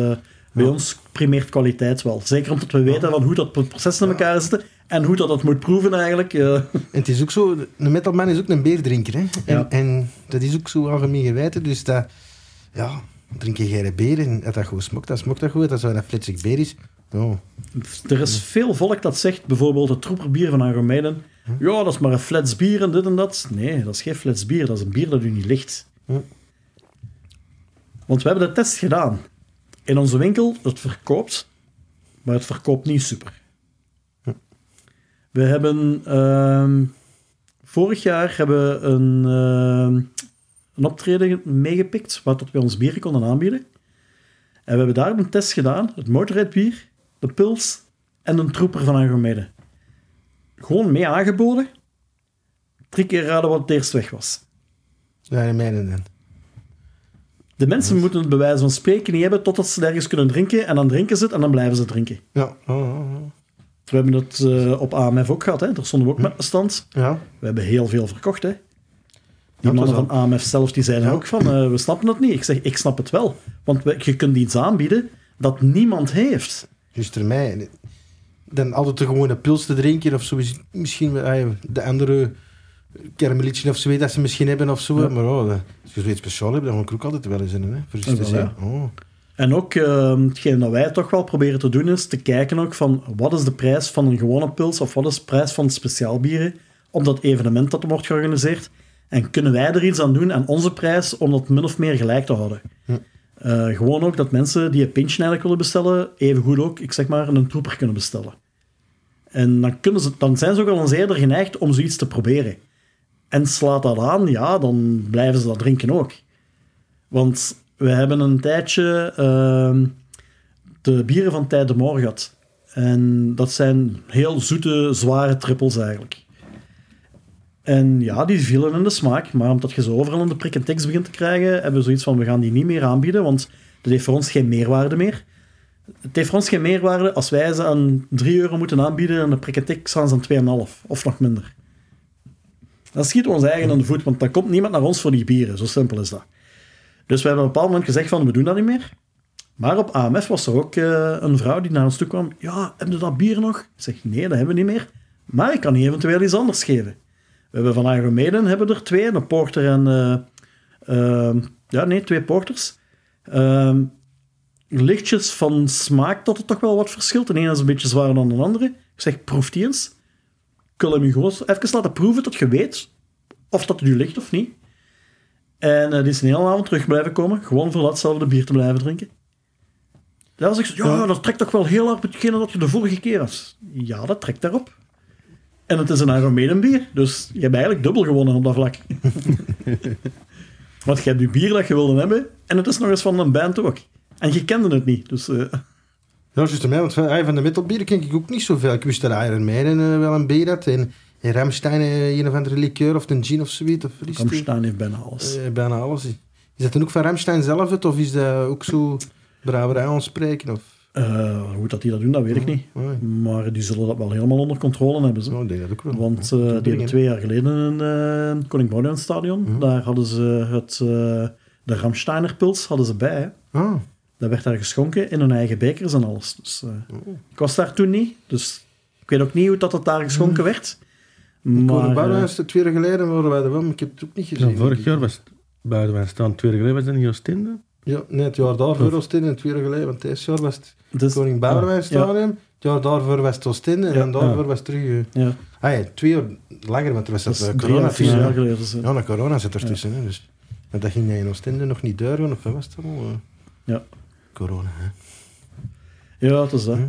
bij Ja. ons primeert kwaliteit wel. Zeker omdat we weten van hoe dat proces in elkaar zit en hoe dat het moet proeven eigenlijk. En het is ook zo, een metalman is ook een beerdrinker. Hè? En, Ja. en dat is ook zo algemeen geweten. Dus dat, ja, drink je geen beer en als dat goed smokt, dan smokt dat goed. Als dat een flitsig beer is, oh, Er is veel volk dat zegt, bijvoorbeeld het troeperbier van Agromeiden, ja, dat is maar een flats bier en dit en dat. Nee, dat is geen flats bier, dat is een bier dat u niet ligt. Want we hebben de test gedaan. In onze winkel, het verkoopt, maar het verkoopt niet super. We hebben ehm, vorig jaar hebben we een, ehm, een optreden meegepikt, waar dat we ons bieren konden aanbieden. En we hebben daar een test gedaan, het motorrijdbier, de pils en een troeper van Agromede. Gewoon mee aangeboden. Drie keer raden wat het eerst weg was. ja, in mijne dan. De mensen moeten het bij wijze van spreken niet hebben totdat ze ergens kunnen drinken. En dan drinken ze het en dan blijven ze drinken. Ja, oh, oh, oh. We hebben het eh, op AMF ook gehad. Hè. Daar stonden we ook met een stand. ja. We hebben heel veel verkocht. Hè. Die dat mannen van AMF zelf die zeiden Ja. ook van, eh, we snappen het niet. Ik zeg, ik snap het wel. Want we- je kunt iets aanbieden dat niemand heeft. Juist er mij. Dan altijd een gewone pils te drinken of zo. is Misschien de andere karamellietje of zo dat ze misschien hebben of zo. Ja. Maar oh, als je zoiets speciaal hebt, dan ga ik ook altijd wel eens in. Hè, voor Ja, te. Oh. En ook, eh, hetgeen dat wij toch wel proberen te doen, is te kijken ook van wat is de prijs van een gewone pils of wat is de prijs van speciaalbieren op dat evenement dat er wordt georganiseerd. En kunnen wij er iets aan doen aan onze prijs om dat min of meer gelijk te houden. Hm. Eh, gewoon ook dat mensen die een pintje eigenlijk willen bestellen, even goed ook, ik zeg maar, een troeper kunnen bestellen. En dan, kunnen ze, dan zijn ze ook al eens eerder geneigd om zoiets te proberen. En slaat dat aan, ja, dan blijven ze dat drinken ook. Want we hebben een tijdje ehm, de bieren van Tijd de Moor gehad. En dat zijn heel zoete, zware trippels eigenlijk. En ja, die vielen in de smaak. Maar omdat je ze overal in de prik en tekst begint te krijgen, hebben we zoiets van, we gaan die niet meer aanbieden, want dat heeft voor ons geen meerwaarde meer. Het heeft voor ons geen meerwaarde als wij ze aan 3 euro moeten aanbieden en de prikketik staan ze aan 2,5 of nog minder. Dan schieten we ons eigen aan de voet, want dan komt niemand naar ons voor die bieren. Zo simpel is dat. Dus we hebben op een bepaald moment gezegd van, we doen dat niet meer. Maar op AMF was er ook eh, een vrouw die naar ons toe kwam. Ja, hebben we dat bier nog? Ik zeg, nee, dat hebben we niet meer. Maar ik kan je eventueel iets anders geven. We hebben van Iron Maiden hebben er twee, een porter en... eh, ehm, ja, nee, twee porters. Ehm, lichtjes van smaak dat er toch wel wat verschilt. De ene is een beetje zwaarder dan de andere. Ik zeg, proef die eens. Ik wil hem je gewoon even laten proeven tot je weet of dat het u ligt of niet. En eh, die is een hele avond terug blijven komen, gewoon voor datzelfde bier te blijven drinken. Daar was ik zo, ja, dat trekt toch wel heel hard met hetgene dat je de vorige keer had. Ja, dat trekt daarop. En het is een Iron Maiden bier, dus je hebt eigenlijk dubbel gewonnen op dat vlak. Want je hebt je bier dat je wilde hebben, en het is nog eens van een band ook. En je kende het niet, dus... eh, Ja, juist mij, want van, ah, van de metalbieren ken ik ook niet zoveel. Ik wist dat Iron Maiden eh, wel een bier had. En, en Ramstein eh, een of andere liqueur of een gin of zoiets. Of? Ramstein heeft bijna alles. Eh, bijna alles. Is dat dan ook van Ramstein zelf het? Of is dat ook zo brouwerij aanspreken? Of? Eh, hoe dat die dat doen, dat weet ik niet. Oh, ja. Maar die zullen dat wel helemaal onder controle hebben. Ze. Oh, ik denk dat ook wel. Want eh, die hebben twee jaar geleden een uh, Koning Boudewijn stadion. Mhm. Daar hadden ze het, eh, de Ramsteiner pils hadden ze bij. Hè. Ah, Dat werd daar geschonken in hun eigen bekers en alles. Dus, eh, Oh. Ik was daar toen niet, dus ik weet ook niet hoe dat, het daar geschonken werd. Koning Maar, Boudewijn eh, is twee jaar geleden waren wij er wel, maar ik heb het ook niet gezien. Ja, vorig jaar was het Buitenwijn staan, twee jaar geleden was het in Oostende. Ja, nee, het jaar daarvoor was het in, en twee jaar geleden, want dit jaar was het dus- Koning Boudewijn ja. Stadium. Het jaar daarvoor was het Oostende en daarvoor was het terug... eh, ja, Ah ja, twee jaar langer, want er was dat dat corona vier tussen. jaar hè. geleden. Dus, Ja, een corona zit ertussen. Hè, dus. Dat ging jij in Oostende nog niet door, of wat was het allemaal? eh? Ja. Corona, hè. Ja, het is dat. Hm.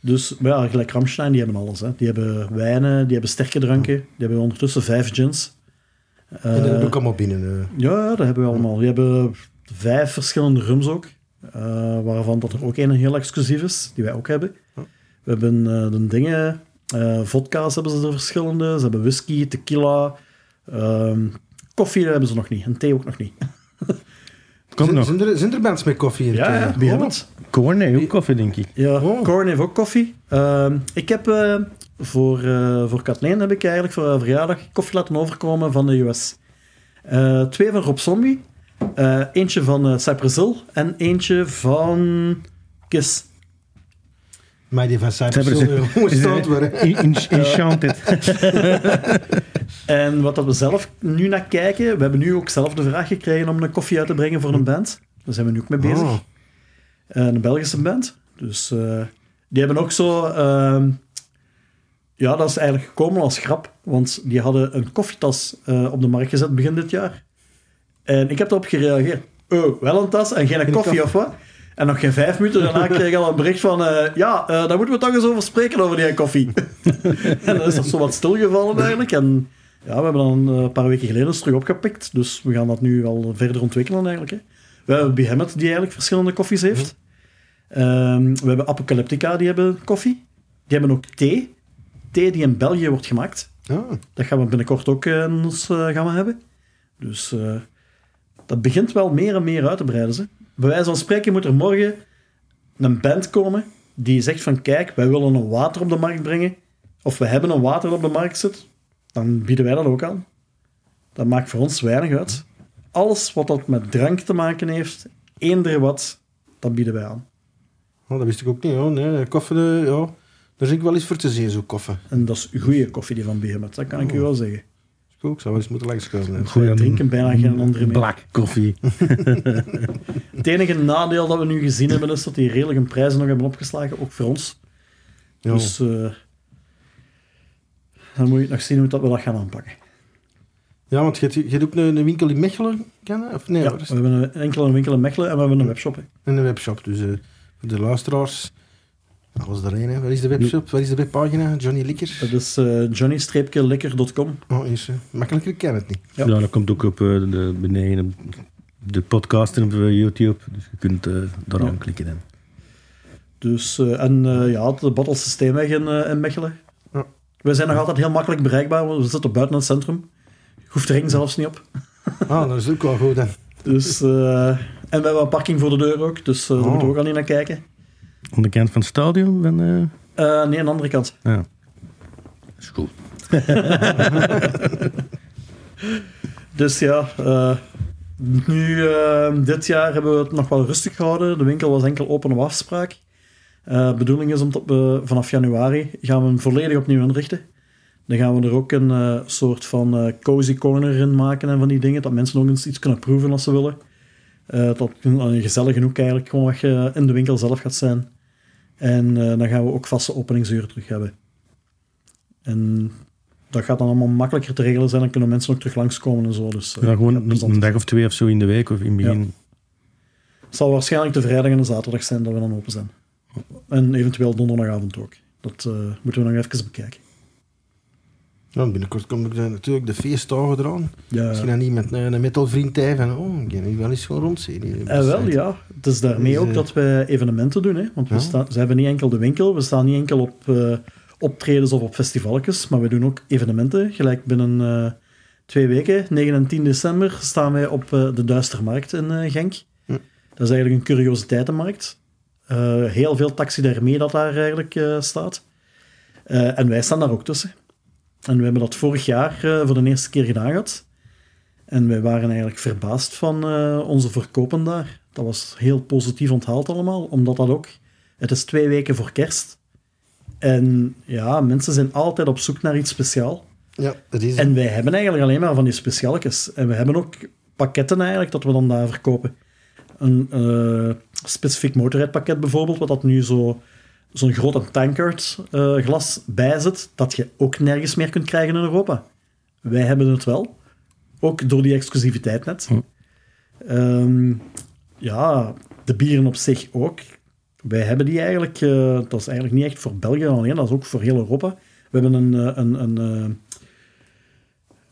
Dus maar ja, gelijk Ramstein, die hebben alles. Hè. Die hebben wijnen, die hebben sterke dranken, die hebben ondertussen vijf gins. en dat Eh, heb ik allemaal binnen. Ja, ja, dat hebben we allemaal. Die hebben vijf verschillende rums ook. eh, waarvan dat er ook één heel exclusief is, die wij ook hebben. We hebben eh, de dingen... eh vodka's hebben ze er verschillende. Ze hebben whisky, tequila. ehm, koffie hebben ze nog niet. En thee ook nog niet. Komt zijn, nog. Zijn, er, zijn er bands met koffie in? Ja, ja, hebben het? Corn, nee, ook koffie, denk ik. Ja, Oh. Corn heeft ook koffie. Ehm, ik heb eh, voor, eh voor Kathleen heb ik eigenlijk voor haar verjaardag koffie laten overkomen van de US. Eh, twee van Rob Zombie. Eh, eentje van eh, Cypress Hill en eentje van Kiss. Maar die van Cypress Hill het- worden. In- in- Enchanted. En wat dat we zelf nu naar kijken, we hebben nu ook zelf de vraag gekregen om een koffie uit te brengen voor een band. Daar zijn we nu ook mee bezig. Oh. Eh, een Belgische band. Dus eh, die hebben ook zo... ehm, ja, dat is eigenlijk gekomen als grap. Want die hadden een koffietas eh, op de markt gezet begin dit jaar. En ik heb erop gereageerd. Oh, wel een tas en geen koffie, koffie. of wat? En nog geen vijf minuten daarna kreeg ik al een bericht van... eh, ja, eh, daar moeten we toch eens over spreken, over die koffie. en dan is dat zo wat stilgevallen eigenlijk. En ja, we hebben dan eh, een paar weken geleden eens terug opgepikt. Dus we gaan dat nu al verder ontwikkelen eigenlijk. Hè. We hebben Behemoth, die eigenlijk verschillende koffies heeft. Ehm, we hebben Apocalyptica, die hebben koffie. Die hebben ook thee. Thee die in België wordt gemaakt. Ah. Dat gaan we binnenkort ook eh, in ons eh, gaan we hebben. Dus eh, dat begint wel meer en meer uit te breiden. Ze. Bij wijze van spreken moet er morgen een band komen die zegt van kijk, wij willen een water op de markt brengen. Of we hebben een water dat op de markt zit. Dan bieden wij dat ook aan. Dat maakt voor ons weinig uit. Alles wat dat met drank te maken heeft, eender wat, dat bieden wij aan. Oh, dat wist ik ook niet. hoor. Nee, koffie, eh, ja. Daar zit ik wel eens voor te zien, zo koffie. En dat is goede koffie die van Behemoth, dat kan ik u wel zeggen. Ik zou wel eens moeten langskomen. Wij drinken bijna geen andere meer. Black koffie. Het enige nadeel dat we nu gezien hebben is dat die redelijke prijzen nog hebben opgeslagen, ook voor ons. Dus eh, dan moet je nog zien hoe dat we dat gaan aanpakken. ja, want je hebt, je hebt ook een, een winkel in Mechelen, kennen? Of nee, Ja, we hebben een enkele winkel in Mechelen en we hebben een webshop. hè. En een webshop. Dus eh, voor de luisteraars, alles erin. Hè. Waar is de webshop? Waar is de webpagina? Johnny Likker? Dat is eh johnny-likker.com. Oh, is, makkelijker ken het niet. Ja. Ja. dat komt ook op eh, de, beneden de podcast en op eh, YouTube. Dus je kunt eh daar Ja. aan klikken. En. Dus, eh, en eh, ja, de Battle Systeemweg in, in Mechelen. Ja. We zijn nog altijd heel makkelijk bereikbaar, want we zitten buiten het centrum. Je hoeft de ring zelfs niet op. Ah, dat is ook wel goed dan. Dus, eh, en we hebben een parking voor de deur ook, dus eh, daar Oh. moeten we ook al niet naar kijken. Aan de kant van het stadion? Van, eh, Eh, nee, aan de andere kant. ja. Dat is goed. Dus ja, eh, nu dit jaar hebben we het nog wel rustig gehouden. De winkel was enkel open op afspraak. Eh, De bedoeling is om tot, vanaf januari gaan we hem volledig opnieuw inrichten. Dan gaan we er ook een eh, soort van eh, cozy corner in maken en van die dingen, dat mensen nog eens iets kunnen proeven als ze willen. Eh, dat het een gezellige hoek eigenlijk gewoon wat je in de winkel zelf gaat zijn. En eh, dan gaan we ook vaste openingsuren terug hebben. En dat gaat dan allemaal makkelijker te regelen zijn. Dan kunnen mensen ook terug langskomen en zo. Dus, eh, Ja, gewoon een, dag of twee of zo in de week of in het begin. Het zal waarschijnlijk de vrijdag en de zaterdag zijn dat we dan open zijn. En eventueel donderdagavond ook. Dat eh, moeten we nog even bekijken. Binnenkort komen natuurlijk de feestdagen eraan. Ja, je dan niet met een, een metalvriend van, oh, ik ga nu wel eens gewoon rondzien. Eh, wel, ja. Het is daarmee Dus, ook eh, dat wij evenementen doen. Hè? Want we, Ja. staan, ze hebben niet enkel de winkel, we staan niet enkel op eh, optredens of op festivalletjes, maar we doen ook evenementen. Gelijk binnen eh, twee weken, 9 en 10 december, staan wij op eh, de Duistermarkt in Genk. Hm. Dat is eigenlijk een curiositeitenmarkt. Heel veel taxidermie dat daar eigenlijk staat. En wij staan daar ook tussen. En we hebben dat vorig jaar eh, voor de eerste keer gedaan gehad. En wij waren eigenlijk verbaasd van eh, onze verkopen daar. Dat was heel positief onthaald allemaal, omdat dat ook... Het is twee weken voor kerst. En ja, mensen zijn altijd op zoek naar iets speciaal. Ja, dat is het. En wij hebben eigenlijk alleen maar van die speciaaltjes. En we hebben ook pakketten eigenlijk dat we dan daar verkopen. Een eh, specifiek motorrijdpakket bijvoorbeeld, wat dat nu zo, zo'n grote tankard eh, glas bij zit, dat je ook nergens meer kunt krijgen in Europa. Wij hebben het wel. Ook door die exclusiviteit net. Hm. Ehm, ja, de bieren op zich ook. Wij hebben die eigenlijk... eh, dat is eigenlijk niet echt voor België alleen, dat is ook voor heel Europa. We hebben een... eh, een, een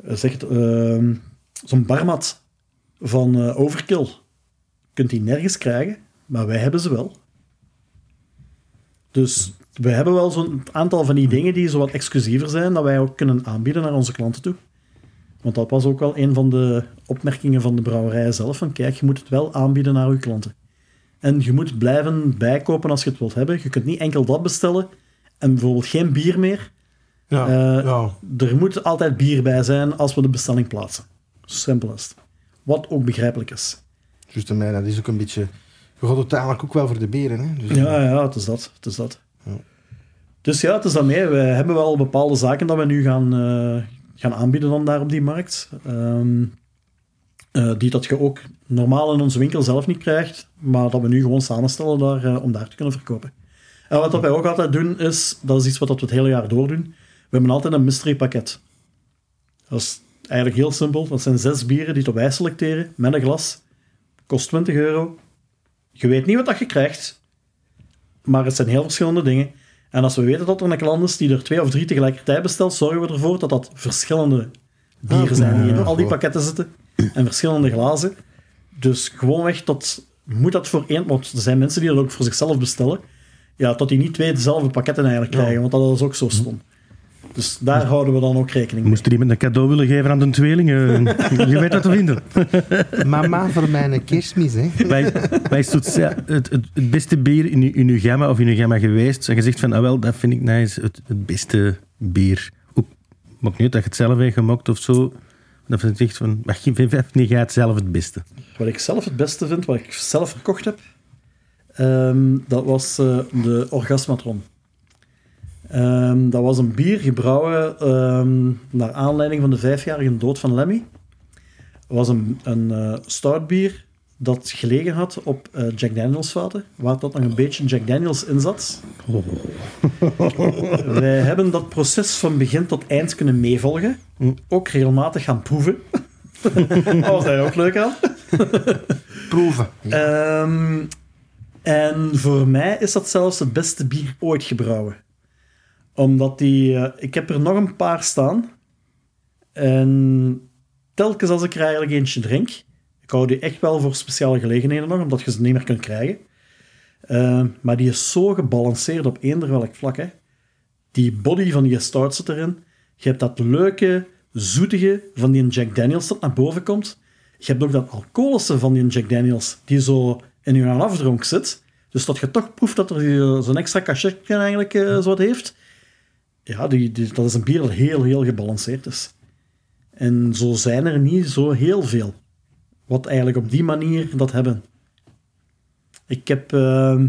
eh, zeg het, ehm, zo'n barmat van Overkill. Je kunt die nergens krijgen, maar wij hebben ze wel. Dus we hebben wel zo'n aantal van die dingen die zo wat exclusiever zijn, dat wij ook kunnen aanbieden naar onze klanten toe. Want dat was ook wel een van de opmerkingen van de brouwerij zelf, van kijk, je moet het wel aanbieden naar je klanten. En je moet blijven bijkopen als je het wilt hebben. Je kunt niet enkel dat bestellen en bijvoorbeeld geen bier meer. ja, eh, ja. Er moet altijd bier bij zijn als we de bestelling plaatsen. Simpel is het. Wat ook begrijpelijk is. Juist mij, dat is ook een beetje... Je gaat uiteindelijk ook wel voor de beren, hè. Dus, Ja, ja, het is dat. Het is dat. Ja. Dus ja, het is daarmee. We hebben wel bepaalde zaken dat we nu gaan, eh, gaan aanbieden dan daar op die markt. Ehm, eh, die dat je ook normaal in onze winkel zelf niet krijgt, maar dat we nu gewoon samenstellen daar, eh, om daar te kunnen verkopen. En wat dat wij ook altijd doen, is, dat is iets wat we het hele jaar door doen, we hebben altijd een mystery pakket. Dat is eigenlijk heel simpel. Dat zijn zes bieren die wij selecteren met een glas. Kost 20 euro. Je weet niet wat dat je krijgt, maar het zijn heel verschillende dingen. En als we weten dat er een klant is die er twee of drie tegelijkertijd bestelt, zorgen we ervoor dat dat verschillende bieren Ah, zijn die in al die pakketten zitten. En verschillende glazen. Dus gewoonweg tot, moet dat voor één, want er zijn mensen die dat ook voor zichzelf bestellen, ja, tot die niet twee dezelfde pakketten eigenlijk krijgen, want dat is ook zo stom. Dus daar houden we dan ook rekening mee. Moest er iemand een cadeau willen geven aan de tweelingen? je weet wat te vinden. Mama voor mijn kerstmis, hè. Wij, wij is het, ja, het, het, het beste bier in, uw- in uw gamma of in uw gamma geweest. En je zegt van, ah wel, dat vind ik nice, het, het beste bier. Ook, maakt niet uit dat je het zelf hebt gemaakt of zo. Dat vind ik echt van, wacht, je vindt niet jij het zelf het beste. Wat ik zelf het beste vind, wat ik zelf verkocht heb, ehm, dat was eh, de Orgasmatron. Ehm, dat was een bier gebrouwen ehm, naar aanleiding van de vijfjarige dood van Lemmy. Het was een, een eh stoutbier dat gelegen had op eh, Jack Daniels vaten, waar dat nog een beetje Jack Daniels in zat. Wij hebben dat proces van begin tot eind kunnen meevolgen. Ook regelmatig gaan proeven. dat was daar ook leuk aan. Proeven. Ehm, en voor mij is dat zelfs het beste bier ooit gebrouwen. Omdat die... eh, ik heb er nog een paar staan. En telkens als ik er eigenlijk eentje drink... Ik hou die echt wel voor speciale gelegenheden nog, omdat je ze niet meer kunt krijgen. Ehm, maar die is zo gebalanceerd op eender welk vlak. Hè. Die body van die stout zit erin. Je hebt dat leuke, zoetige van die Jack Daniels dat naar boven komt. Je hebt ook dat alcoholische van die Jack Daniels, die zo in je afdronk zit. Dus dat je toch proeft dat er eh, zo'n extra cachet eigenlijk eh, zo wat heeft. Ja, die, dat is een bier dat heel, heel gebalanceerd is. En zo zijn er niet zo heel veel. Wat eigenlijk op die manier dat hebben. Ik heb, eh,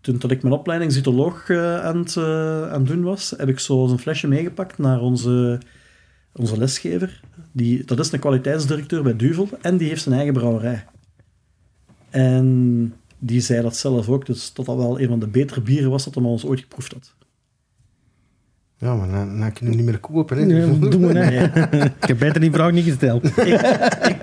toen ik mijn opleiding cytoloog eh, aan, het, eh, aan het doen was, heb ik zo een flesje meegepakt naar onze, onze lesgever. Die, dat is een kwaliteitsdirecteur bij Duvel en die heeft zijn eigen brouwerij. En die zei dat zelf ook, dus dat dat wel een van de betere bieren was dat hij ons ooit geproefd had. Ja, maar dan, dan kun je niet meer kopen. Hè. Nee, wat doen we? Ik heb beter die vraag niet gesteld. ik,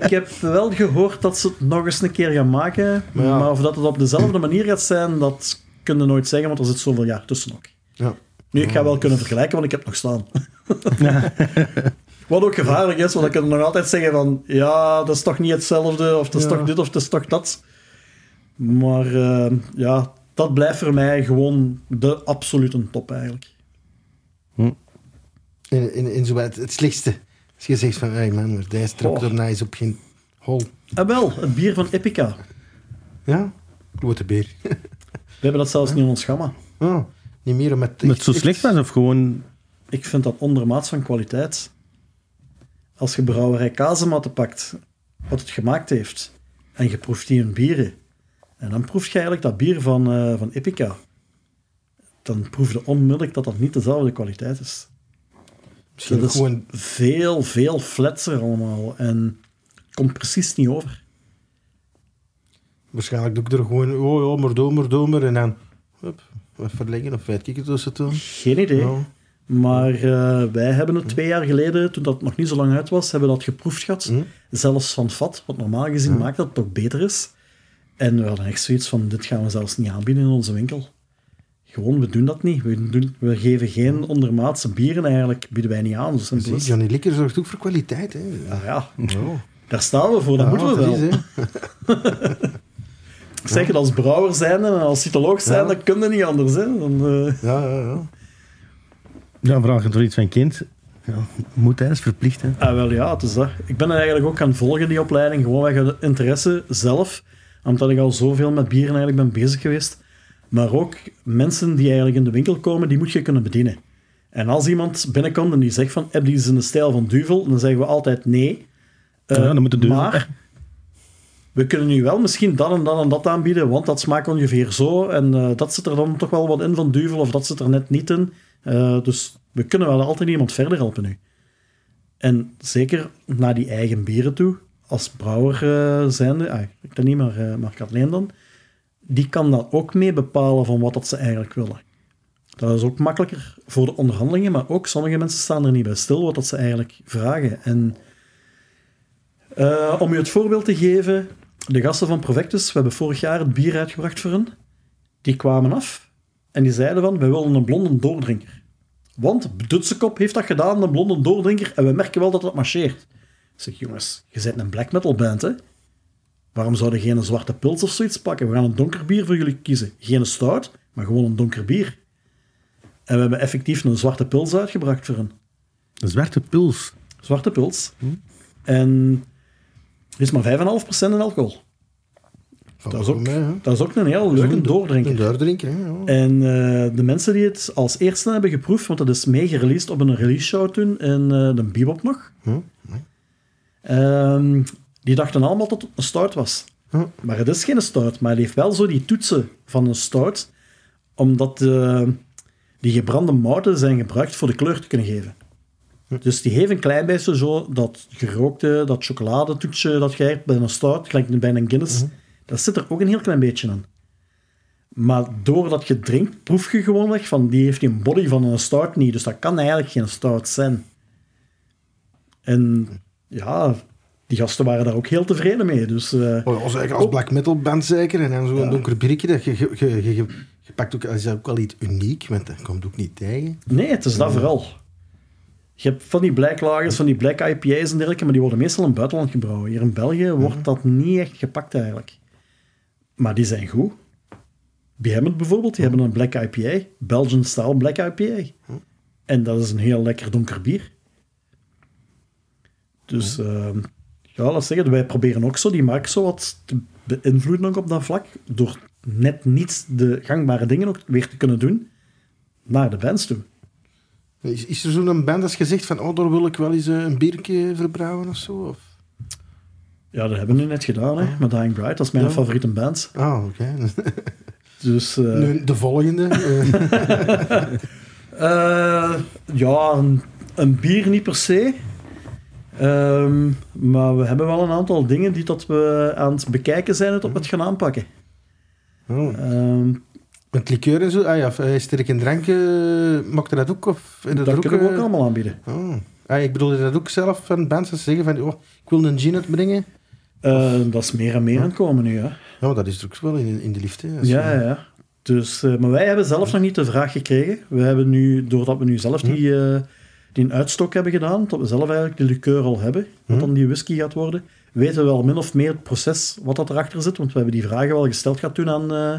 ik heb wel gehoord dat ze het nog eens een keer gaan maken. Maar ja. Maar of dat het op dezelfde manier gaat zijn, dat kun je nooit zeggen, want er zit zoveel jaar tussen ook. Ja. Nu, ik ga wel kunnen vergelijken, want ik heb nog staan. Wat ook gevaarlijk is, want dan kun je nog altijd zeggen van ja, dat is toch niet hetzelfde, of dat is Ja. toch dit, of dat is toch dat. Maar eh, ja, dat blijft voor mij gewoon de absolute top eigenlijk. In, in, in zo het, het slechtste. Als je zegt van, hey man, deze trok er nou eens op geen hol. En wel, het bier van Epica. Ja? Grote beer. We hebben dat zelfs niet in ons gamma. Oh, niet meer om het... Dat het zo echt- slecht was of gewoon... Ik vind dat ondermaats van kwaliteit. Als je brouwerij Kazematten pakt, wat het gemaakt heeft, en je proeft die in bieren, en dan proef je eigenlijk dat bier van, eh, van Epica, dan proef je onmiddellijk dat dat niet dezelfde kwaliteit is. Misschien dat is gewoon... veel, veel fletser allemaal, en het komt precies niet over. Waarschijnlijk doe ik er gewoon... Oh ja, maar door, maar. En dan... Hup, wat verlengen of vijf kikken tussen doen. Geen idee. Maar eh, wij hebben het twee jaar geleden, toen dat nog niet zo lang uit was, hebben we dat geproefd gehad. Hm? Zelfs van vat, wat normaal gezien maakt dat het toch beter is. En we hadden echt zoiets van, dit gaan we zelfs niet aanbieden in onze winkel. Gewoon, we doen dat niet. We, doen, we geven geen ondermaatse bieren eigenlijk, bieden wij niet aan. Zo simpel Zie, is het. Johnny Likker zorgt ook voor kwaliteit. Hè. Ja, ja, Ja. daar staan we voor, dat Ja, moeten we dat wel. is. Ik zeg het, als brouwer zijn en als cytoloog zijn, Ja. dat kun je niet anders. Hè. Dan, eh, Ja, ja, ja. Dan vraag je toch iets van kind. Ja, moet hij, is verplicht. Hè. Ah, wel ja, het is dat. Ik ben eigenlijk ook gaan volgen, die opleiding, gewoon uit de interesse zelf. Omdat ik al zoveel met bieren eigenlijk ben bezig geweest. Maar ook mensen die eigenlijk in de winkel komen, die moet je kunnen bedienen. En als iemand binnenkomt en die zegt van, heb in de stijl van Duvel? Dan zeggen we altijd nee. Eh, Ja, dan moet de Duvel Maar we kunnen nu wel misschien dat en dat en dat aanbieden, want dat smaakt ongeveer zo. En eh, dat zit er dan toch wel wat in van Duvel, of dat zit er net niet in. Eh, dus we kunnen wel altijd iemand verder helpen nu. En zeker naar die eigen bieren toe, als brouwer eh zijnde, ah, ik dat niet, maar, eh maar Kathleen dan, die kan dat ook mee bepalen van wat dat ze eigenlijk willen. Dat is ook makkelijker voor de onderhandelingen, maar ook sommige mensen staan er niet bij stil wat dat ze eigenlijk vragen. En eh, om u het voorbeeld te geven, de gasten van Provectus, we hebben vorig jaar het bier uitgebracht voor hen. Die kwamen af en die zeiden van, wij willen een blonde doordrinker. Want Dutsekop heeft dat gedaan, een blonde doordrinker, en we merken wel dat dat marcheert. Ik zeg, jongens, je bent een black metal band, hè? Waarom zouden geen zwarte pils of zoiets pakken? We gaan een donker bier voor jullie kiezen. Geen stout, maar gewoon een donker bier. En we hebben effectief een zwarte pils uitgebracht voor hen. Een zwarte puls. Zwarte pils. En er is maar 5,5% in alcohol. Valt Dat is, ook, mee, dat is ook een heel leuke doordrinker. Een doordrinker, hè. Ja. En eh, de mensen die het als eerste hebben geproefd, want dat is meegereleased op een release show toen in eh, de Bebop nog, Hm? ehm, die dachten allemaal dat het een stout was. Hm. Maar het is geen stout, maar het heeft wel zo die toetsen van een stout, omdat eh, die gebrande mouten zijn gebruikt voor de kleur te kunnen geven. Dus die heeft een klein beetje zo dat gerookte, dat chocoladetoetje dat je hebt bij een stout, gelijk bij een Guinness, dat zit er ook een heel klein beetje in. Maar doordat je drinkt, proef je gewoon weg van die heeft een body van een stout niet. Dus dat kan eigenlijk geen stout zijn. En ja, die gasten waren daar ook heel tevreden mee. Dus eh, Oh, zeker als black metal band zeker. En dan zo'n donker biertje. Dat je, je, je, je, je pakt ook, dat is ook wel iets uniek, want dat komt ook niet tegen. nee, het is dat vooral. Je hebt van die black lagers, van die black IPA's en dergelijke, maar die worden meestal in het buitenland gebrouwen. Hier in België wordt dat niet echt gepakt eigenlijk. Maar die zijn goed. Behemoth bijvoorbeeld, die hebben een black IPA, Belgian style black IPA. En dat is een heel lekker donker bier. Dus ehm, ja, laat zeggen, wij proberen ook zo die markt zo wat te beïnvloeden ook op dat vlak, door net niet de gangbare dingen ook weer te kunnen doen naar de bands toe. Is, is er zo'n band als gezegd van, oh, daar wil ik wel eens eh, een biertje verbrouwen of zo? Of? Ja, dat hebben we nu net gedaan, hè, met Dying Bright. Dat is mijn Ja. favoriete band. Ah, oké. Dus eh, Nu, de volgende. eh, ja, een, een bier niet per se. Ehm, maar we hebben wel een aantal dingen die tot we aan het bekijken zijn het op het gaan aanpakken. oh. Ehm, Met liqueur en zo. Ah ja, sterk en dranken, maakt dat ook? Of, in de dat kunnen we ook eh, allemaal aanbieden. Oh. Ah, ik bedoel, dat ook zelf van ze zeggen van, oh, ik wil een gin uitbrengen? Eh, dat is meer en meer aan het komen nu, hè. Ja, dat is ook wel in, in de liefde. hè, Ja, je- ja. Dus, eh, maar wij hebben zelf nog niet de vraag gekregen. We hebben nu, doordat we nu zelf die, eh, die uitstok hebben gedaan, dat we zelf eigenlijk de liqueur al hebben, wat dan die whisky gaat worden, weten we wel min of meer het proces wat dat erachter zit. Want we hebben die vragen wel gesteld gehad toen aan, eh,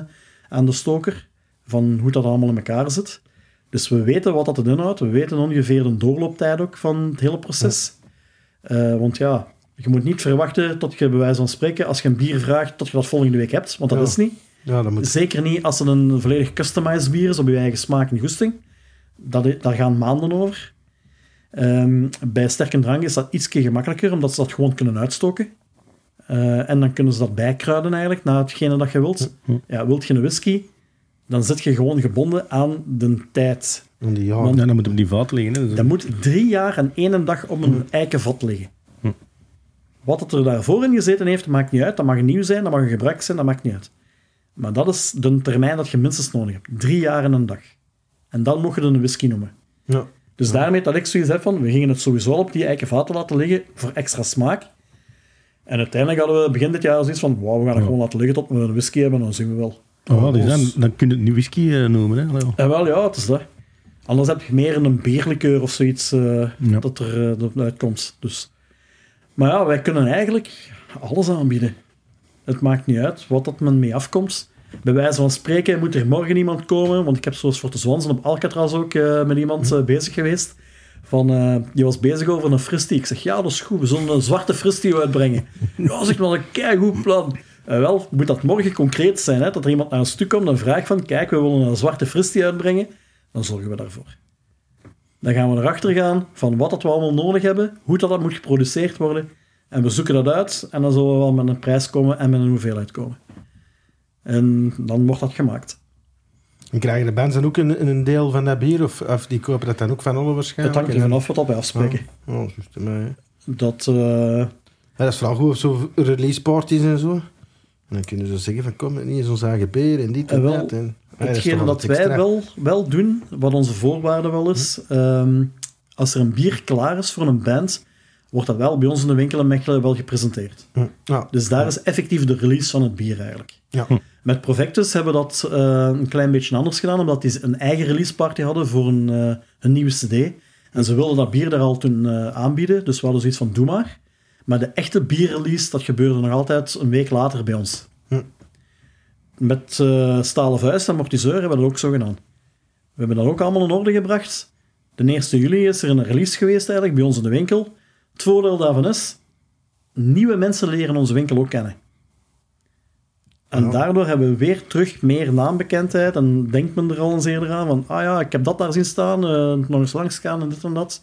aan de stoker, van hoe dat allemaal in elkaar zit. Dus we weten wat dat het inhoudt. We weten ongeveer de doorlooptijd ook van het hele proces. Eh, want ja, je moet niet verwachten tot je bij wijze van spreken, als je een bier vraagt, tot je dat volgende week hebt. Want dat Ja. is niet. Ja, dat moet... Zeker niet als het een volledig customized bier is op je eigen smaak en goesting. Dat, daar gaan maanden over. Ehm, bij sterke drank is dat ietsje gemakkelijker, omdat ze dat gewoon kunnen uitstoken. Eh, en dan kunnen ze dat bijkruiden eigenlijk, naar hetgene dat je wilt. Ja, wilt je een whisky, dan zit je gewoon gebonden aan de tijd. Om die jaar. Want- Ja, dan moet op die vaat liggen. Hè. Dat moet drie jaar en één dag op een eikenvat liggen. Wat het er daarvoor in gezeten heeft, maakt niet uit. Dat mag nieuw zijn, dat mag een gebruik zijn, dat maakt niet uit. Maar dat is de termijn dat je minstens nodig hebt. Drie jaar en een dag. En dan mocht je het een whisky noemen. Ja. Dus daarmee dat ik zoiets heb van, we gingen het sowieso al op die eikenvaten laten liggen voor extra smaak. En uiteindelijk hadden we begin dit jaar zoiets van, wauw, we gaan het gewoon laten liggen tot we een whisky hebben, dan zien we wel. Oh, wat is dat? Dan kun je het niet whisky eh, noemen. Hè. En wel, ja, het is dat. Anders heb je meer een bierlikeur of zoiets eh, Ja. dat er uh, uitkomt. Dus. Maar ja, wij kunnen eigenlijk alles aanbieden. Het maakt niet uit wat dat men mee afkomt. Bij wijze van spreken moet er morgen iemand komen, want ik heb zoals voor de Zwansen op Alcatraz ook eh, met iemand eh, bezig geweest. Van, eh, die was bezig over een fristie. Ik zeg, ja, dat is goed, we zullen een zwarte fristie uitbrengen. Ja, zeg wel een keigoed plan. Wel, moet dat morgen concreet zijn, hè, dat er iemand naar ons toe komt en vraagt van, kijk, we willen een zwarte fristie uitbrengen, dan zorgen we daarvoor. Dan gaan we erachter gaan van wat dat we allemaal nodig hebben, hoe dat, dat moet geproduceerd worden, en we zoeken dat uit, en dan zullen we wel met een prijs komen en met een hoeveelheid komen. En dan wordt dat gemaakt. En krijgen de bands dan ook een, een deel van dat bier? Of, of die kopen dat dan ook van alle Het waarschijnlijk? hangt er vanaf wat dat wij afspreken. Oh, juist, maar, ja. Dat, eh, Ja, dat is vooral goed op zo release parties en zo. En dan kunnen ze zeggen van kom, niet eens ons eigen bier en dit en En wel, dat. En, Ah, is Hetgene toch dat wat wij wel, wel doen, wat onze voorwaarde wel is, ehm, als er een bier klaar is voor een band, wordt dat wel bij ons in de winkel in Mechelen wel gepresenteerd. Hm, Ja, Dus daar is effectief de release van het bier eigenlijk. ja. Met Provectus hebben we dat eh, een klein beetje anders gedaan, omdat die een eigen release party hadden voor een, een nieuwe cd. En ze wilden dat bier daar al toen eh, aanbieden, dus we hadden zoiets van doe maar. Maar de echte bierrelease, dat gebeurde nog altijd een week later bij ons. Hm. Met stalen vuist en mortiseur hebben we dat ook zo gedaan. We hebben dat ook allemaal in orde gebracht. De 1 juli is er een release geweest eigenlijk bij ons in de winkel. Het voordeel daarvan is, nieuwe mensen leren onze winkel ook kennen. En Ja. daardoor hebben we weer terug meer naambekendheid. En denkt men er al eens eerder aan van, ah ja, ik heb dat daar zien staan, eh, nog eens langs gaan en dit en dat.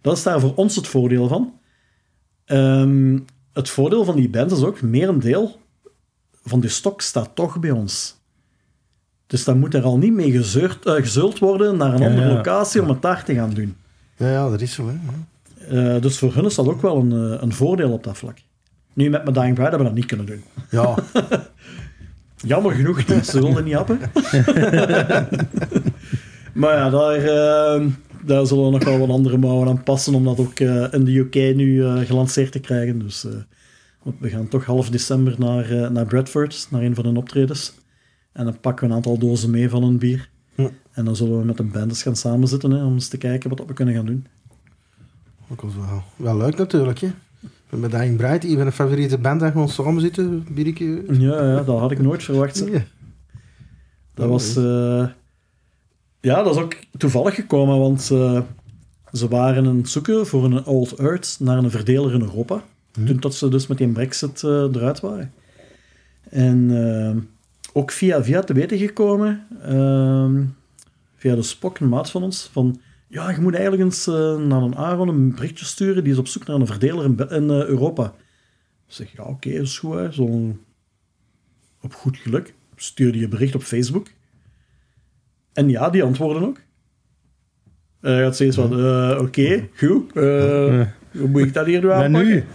Dat is daar voor ons het voordeel van. Ehm, het voordeel van die band is ook, meer een deel van die stok staat toch bij ons. Dus dan moet er al niet mee gezeurd, eh, gezult worden naar een Ja, andere ja. locatie om het daar te gaan doen. ja, ja, dat is zo. Hè. Eh, dus voor hun is dat ook wel een, een voordeel op dat vlak. Nu, met mijn Dying Bride hebben we dat niet kunnen doen. Ja, Jammer genoeg niet, ze wilden niet happen. maar ja, daar, eh, daar zullen we nog wel wat andere mouwen aan passen om dat ook eh, in de UK nu eh, gelanceerd te krijgen. Dus eh, want we gaan toch half december naar, eh, naar Bradford, naar een van hun optredens. En dan pakken we een aantal dozen mee van een bier. En dan zullen we met de band eens gaan samenzitten hè, om eens te kijken wat we kunnen gaan doen. ook wel, wel leuk natuurlijk. Hè. Met Dying Bright, een van de favoriete band dat gewoon samen zitten, biertje. Ja, ja, dat had ik nooit verwacht. Dat was... eh, ja, dat is ook toevallig gekomen, want eh, ze waren aan het zoeken voor een Old Earth naar een verdeler in Europa. Toen dat ze dus met die brexit eh, eruit waren. En ook via via te weten gekomen, ehm, via de Spok, een maat van ons, van ja, je moet eigenlijk eens eh, naar een Aaron een berichtje sturen, die is op zoek naar een verdeler in, eh, Europa. Ik zeg, ja, oké, dat is goed. Zo'n op goed geluk. Stuur die een bericht op Facebook. En ja, die antwoorden ook. En hij gaat steeds van, eh, oké, goed. eh, Hoe moet ik dat hier nu Maar aanpakken? nu?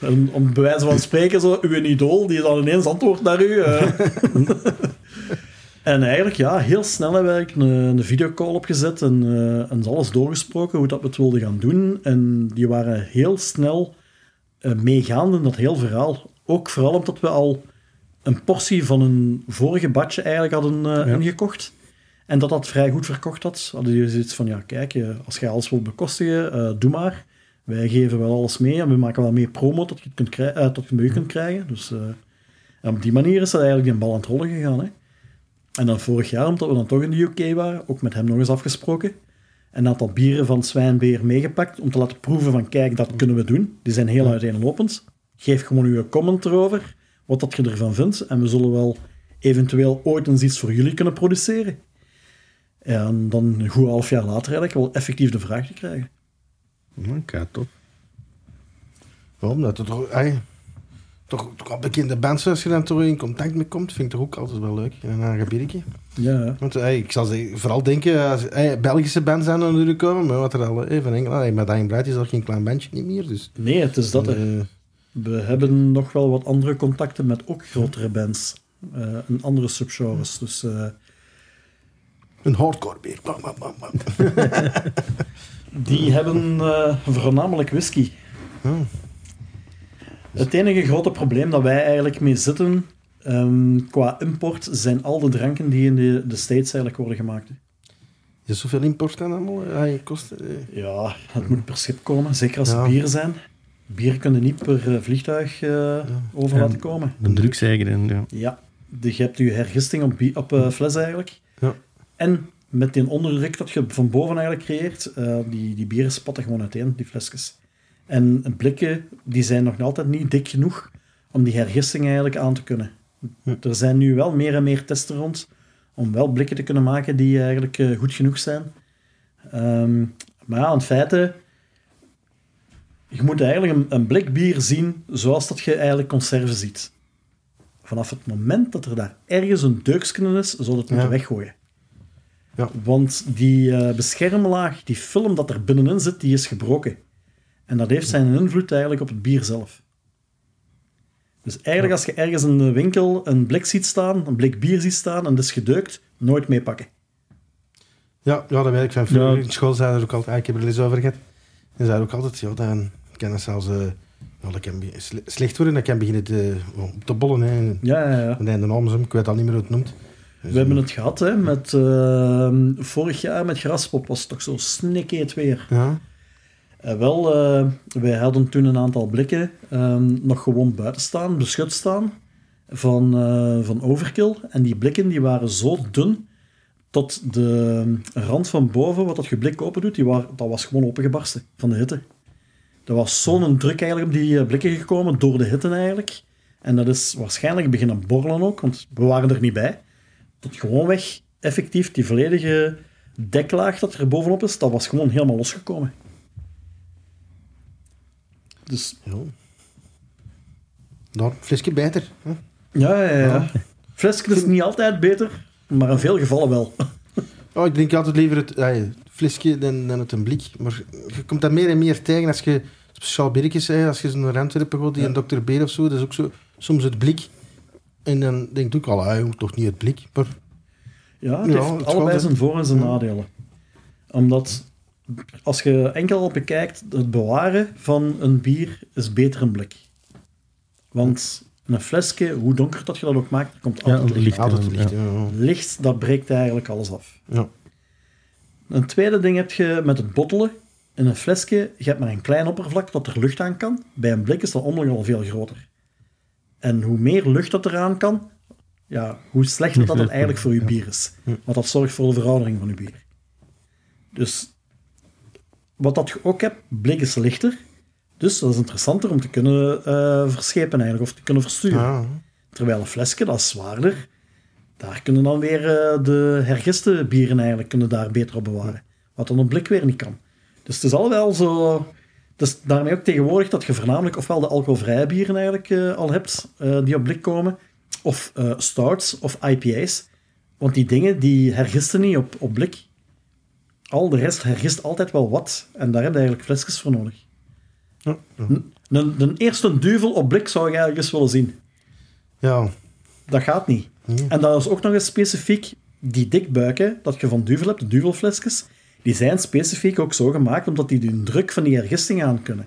En om bij wijze van spreken, zo, uw idool, die dan ineens antwoordt naar u. en eigenlijk, ja, heel snel hebben we eigenlijk een, een videocall opgezet en, en is alles doorgesproken hoe dat we het wilden gaan doen. En die waren heel snel eh, meegaande in dat heel verhaal. Ook vooral omdat we al een portie van een vorige badje eigenlijk hadden Ja. ingekocht. En dat dat vrij goed verkocht had. Hadden die zoiets van, ja, kijk, als je alles wilt bekostigen, doe maar. Wij geven wel alles mee en we maken wel meer promo tot je het, kunt krij- eh, tot je mee kunt krijgen. Dus en op die manier is dat eigenlijk een bal aan het rollen gegaan. Hè. En dan vorig jaar, omdat we dan toch in de UK waren, ook met hem nog eens afgesproken, een aantal bieren van Zwijnbeer meegepakt om te laten proeven van, kijk, dat kunnen we doen. Die zijn heel uiteenlopend. Geef gewoon uw comment erover, wat dat je ervan vindt. En we zullen wel eventueel ooit eens iets voor jullie kunnen produceren. En dan een goed half jaar later eigenlijk wel effectief de vraag te krijgen. Oké, top. Ja, omdat er toch, toch, toch al bekende bands als je dan toch in contact mee komt, vind ik toch ook altijd wel leuk. En een gebiedje. Ja, ja. Want ik zal ze- vooral denken, als, Belgische bands zijn er natuurlijk komen, maar wat er al eh, van Engeland, ey, met Dying Bright is dat geen klein bandje niet meer. Dus, Nee, het is dat. hè. eh, We hebben nog wel wat andere contacten met ook grotere bands. eh en andere subgenres. Dus eh, een hardcore beer. Bam, bam, bam, bam. die hebben eh, voornamelijk whisky. Hmm. Het enige grote probleem dat wij eigenlijk mee zitten ehm, qua import zijn al de dranken die in de, de States eigenlijk worden gemaakt. hè. Is er zoveel import dan allemaal? Ey, kost, eh, Ja, het moet per schip komen, zeker als Ja. het bier zijn. Bier kunnen niet per eh, vliegtuig eh, over Ja. laten komen. De drugseiger en ja. Ja, de, je hebt je hergisting op, op eh, fles eigenlijk. Ja. En met die onderdruk dat je van boven eigenlijk creëert, eh, die, die bieren spatten gewoon uiteen, die flesjes. En blikken, die zijn nog altijd niet dik genoeg om die hergisting eigenlijk aan te kunnen. Hm. Er zijn nu wel meer en meer testen rond om wel blikken te kunnen maken die eigenlijk eh, goed genoeg zijn. Ehm, maar ja, in feite, je moet eigenlijk een, een blik bier zien zoals dat je eigenlijk conserve ziet. Vanaf het moment dat er daar ergens een deukje in is, zou het moeten Ja. weggooien. Ja. Want die eh, beschermlaag, die film dat er binnenin zit, die is gebroken. En dat heeft zijn invloed eigenlijk op het bier zelf. Dus eigenlijk als je ergens in de winkel een blik ziet staan, een blik bier ziet staan en dat is gedeukt, nooit meepakken. Ja, ja, dat weet ik van vroeger. Ja. In school zeiden ze ook altijd, ah, ik heb er eens over gehad. En zeiden ook altijd, ja, dan kan zelfs ja, dat kan slecht worden. Dat kan beginnen te, te bollen. Hè. En Ja, ja, ja. de Amazon, ik weet al niet meer hoe het noemt. Dus, We hebben het gehad, hè, met, ehm, vorig jaar met Graspop was het toch zo snikheet weer. Ja, Eh, wel, eh, wij hadden toen een aantal blikken ehm, nog gewoon buiten staan, beschut staan, van, eh, van overkill. En die blikken die waren zo dun, tot de rand van boven, wat dat je blik open doet, die waren, dat was gewoon opengebarsten van de hitte. Er was zo'n druk eigenlijk op die blikken gekomen, door de hitte eigenlijk. En dat is waarschijnlijk beginnen borrelen ook, want we waren er niet bij. Tot gewoonweg, effectief, die volledige deklaag dat er bovenop is, dat was gewoon helemaal losgekomen. Dus ja. Daar, flesje beter. Hè. ja, ja, ja. Flesje is niet altijd beter, maar in veel gevallen wel. Oh, ik drink altijd liever het, flesje dan, dan het een blik. Maar je komt dat meer en meer tegen als je speciaal biertjes hebt. Als je zo'n Antwerpen gaat, die Ja. een Dr. Beer of zo, dat is ook zo, soms het blik. En dan denk ik ook al, ah, toch niet het blik. Maar Ja, het Ja, heeft het allebei zijn voor- en zijn Ja. nadelen. Omdat, als je enkel al bekijkt, het bewaren van een bier is beter een blik. Want een flesje, hoe donker dat je dat ook maakt, er komt Ja, altijd licht. licht. altijd ja. licht. Ja. Licht, dat breekt eigenlijk alles af. Ja. Een tweede ding heb je met het bottelen. In een flesje, je hebt maar een klein oppervlak dat er lucht aan kan. Bij een blik is dat omslag al veel groter. En hoe meer lucht dat eraan kan, ja, hoe slechter dat het eigenlijk voor je bier is. Want dat zorgt voor de veroudering van je bier. Dus wat dat je ook hebt, blik is lichter. Dus dat is interessanter om te kunnen eh, verschepen eigenlijk, of te kunnen versturen. Ja. Terwijl een flesje, dat is zwaarder. Daar kunnen dan weer eh, de hergiste bieren eigenlijk kunnen daar beter op bewaren. Wat dan een blik weer niet kan. Dus het is al wel zo... Dus daarmee ook tegenwoordig dat je voornamelijk ofwel de alcoholvrije bieren eigenlijk eh, al hebt, die op blik komen, of stouts of IPA's. Want die dingen, die hergisten niet op, op blik. Al de rest hergist altijd wel wat. En daar heb je eigenlijk flesjes voor nodig. Ja, ja. Een, een eerste duvel op blik zou ik eigenlijk eens willen zien. ja. Dat gaat niet. Nee. En dat is ook nog eens specifiek die dikbuiken dat je van duvel hebt, de duvelflesjes, die zijn specifiek ook zo gemaakt omdat die de druk van die hergisting aan kunnen.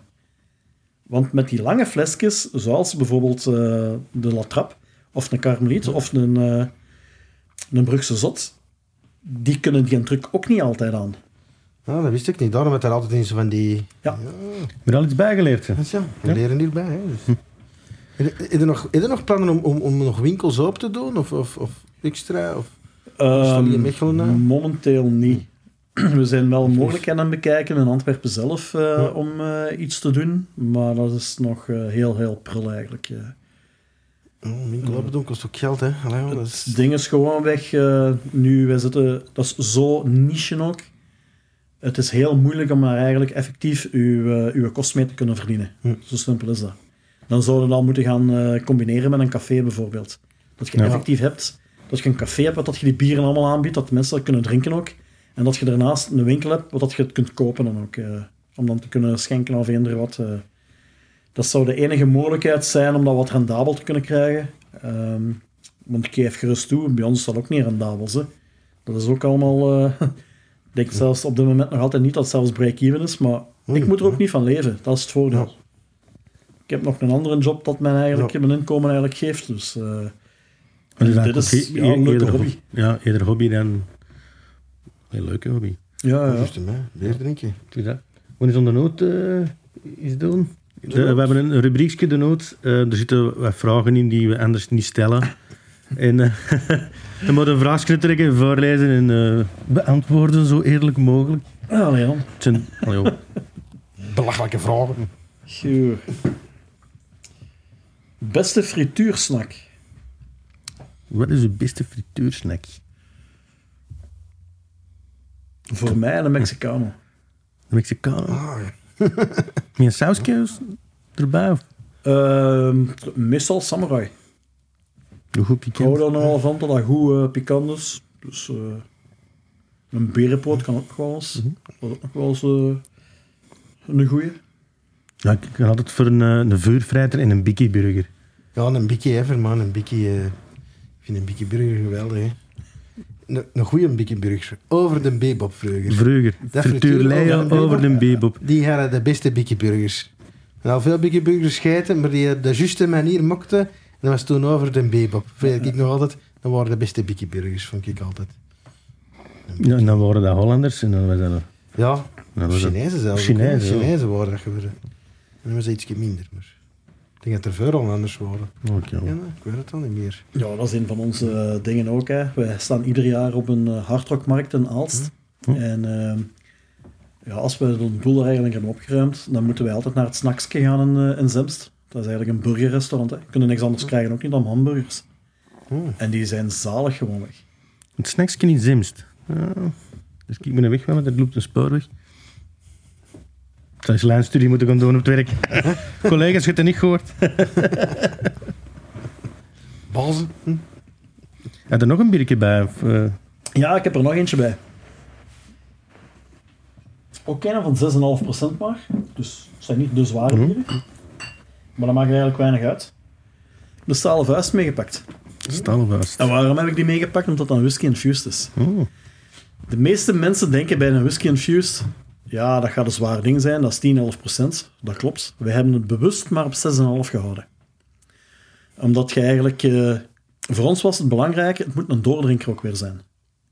Want met die lange flesjes, zoals bijvoorbeeld eh, de Latrap, of een Carmeliet, of een, eh, een Brugse Zot, die kunnen die druk ook niet altijd aan. Ah, dat wist ik niet. Daarom heb er altijd in zo van die... Ja. Ik heb er al iets bijgeleerd. is ja, we leren hierbij. Hè, dus. Heb je- heb je nog, heb je nog plannen om, om, om nog winkels open te doen? Of, of, of extra? Of... Je Ehm, Mechelen? Momenteel niet. We zijn wel mogelijkheden aan het bekijken in Antwerpen zelf eh, Ja. om eh, iets te doen, maar dat is nog eh, heel, heel prul eigenlijk. Oh, een winkel open doen kost ook geld, hè? Allee, dat is... Het ding is gewoon weg. eh, nu, wij zitten, dat is zo niche ook. Het is heel moeilijk om daar eigenlijk effectief uw, eh, uw kost mee te kunnen verdienen. Hm. Zo simpel is dat. Dan zouden we dat moeten gaan eh, combineren met een café bijvoorbeeld. Dat je Ja. effectief hebt, dat je een café hebt, wat dat je die bieren allemaal aanbiedt, dat mensen dat kunnen drinken ook. En dat je daarnaast een winkel hebt, wat dat je het kunt kopen dan ook. om dan te kunnen schenken of eender wat. Dat zou de enige mogelijkheid zijn om dat wat rendabel te kunnen krijgen. Ehm, want ik geef gerust toe, bij ons is dat ook niet rendabel. Hè. Dat is ook allemaal... eh, ik denk zelfs op dit moment nog altijd niet dat het zelfs break-even is, maar ik moet er ook niet van leven. Dat is het voordeel. Ja. Ik heb nog een andere job dat mij eigenlijk Ja. mijn inkomen eigenlijk geeft. Dus eh, Dat is dit is ook ja, een leuke eerder hobby. Ja, eerder hobby dan... Een leuke hobby. Ja, ja. Juist, hè? Drinken. Doe dat. Wat is on de noot eh is doen? De- noot? we hebben een rubriekje, de noot. Eh, er zitten wat vragen in die we anders niet stellen. en eh dan moeten we een vraagje trekken, voorlezen en eh, beantwoorden zo eerlijk mogelijk. Het zijn, allee, joh. Belachelijke vragen. Goh. Beste frituursnack. wat is de beste frituursnack? Voor mij een Mexicano. De Mexicano. Ah, ja. Met een sausje erbij? Of Ehm, meestal samurai. hoe goed Ik hou pikant? er nog wel van dat dat goed eh, pikant is. Dus eh, een berenpoot kan ook wel eens. Dat is ook nog wel eens eh, een goeie. Ja, ik ga altijd voor een, een vuurvrijter en een bikkie burger. Ja, een bikkie ever, man. Een bikkie... eh, ik vind een bikkie burger geweldig, hè. Een, een goede bikkie burger. Over de bebop vroeger. Vroeger. Dat Frituur frituur Leo over de bebop. Die hadden de beste bikkie burgers. Nou, veel bikkie burgers schijten, maar die de juiste manier mokte. En dat was toen over de bebop. Vind ik nog altijd... Dat waren de beste bikkie burgers, vond ik altijd. Ja, en dan waren dat Hollanders en dan was dat... Ja, Chinezen zelfs. Chinezen. Chinezen waren dat geworden. En dat was ietsje minder, maar... Ik denk dat er veel Hollanders waren. Oké. Ja, ik weet het al niet meer. Ja, dat is een van onze eh, dingen ook. Hè. Wij staan ieder jaar op een uh, hardrockmarkt in Aalst. Hm. En ehm, ja, als we de boel eigenlijk hebben opgeruimd, dan moeten wij altijd naar het snacksje gaan in, eh, in Zemst. Dat is eigenlijk een burgerrestaurant. Hè. We kunnen niks anders krijgen, ook niet dan hamburgers. Oh. En die zijn zalig gewoon weg. Het snacksje in Zimst. Ja. Dus ik ben er weg, want er loopt een spoorweg. Lijnstudie moeten gaan doen op het werk. Collega's, je hebt het niet gehoord. Balzen. Hm? Had er nog een biertje bij? Of, eh, Ja, ik heb er nog eentje bij. Ook een van 6,5% maar. Dus het zijn niet de zware Mhm. bieren. Maar dat maakt eigenlijk weinig uit. De stalen vuist meegepakt. Stalvast. En waarom heb ik die meegepakt? Omdat dat een whisky infused is. Oh. De meeste mensen denken bij een whisky infused... Ja, dat gaat een zwaar ding zijn. Dat is 10, 11%. Dat klopt. We hebben het bewust maar op 6,5 gehouden. Omdat je eigenlijk... eh, voor ons was het belangrijk, het moet een doordrinker ook weer zijn.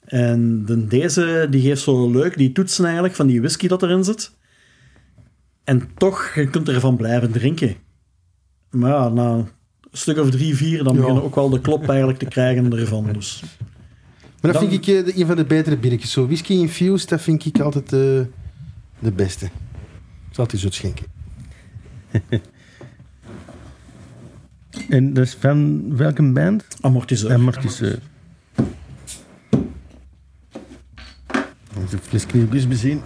En de, deze, die geeft zo leuk die toetsen eigenlijk van die whisky dat erin zit. En toch, je kunt ervan blijven drinken. Maar ja, na een stuk of drie, vier, dan Ja. beginnen ook wel de klop eigenlijk te krijgen ervan. Dus Maar dat Dan- vind ik eh, een van de betere biertjes. Zo whisky infused, dat vind ik altijd eh, de beste. Ik zal het eens uitschenken. En dat is van welke band? Amortiseur. Onze flesje ook eens bezien.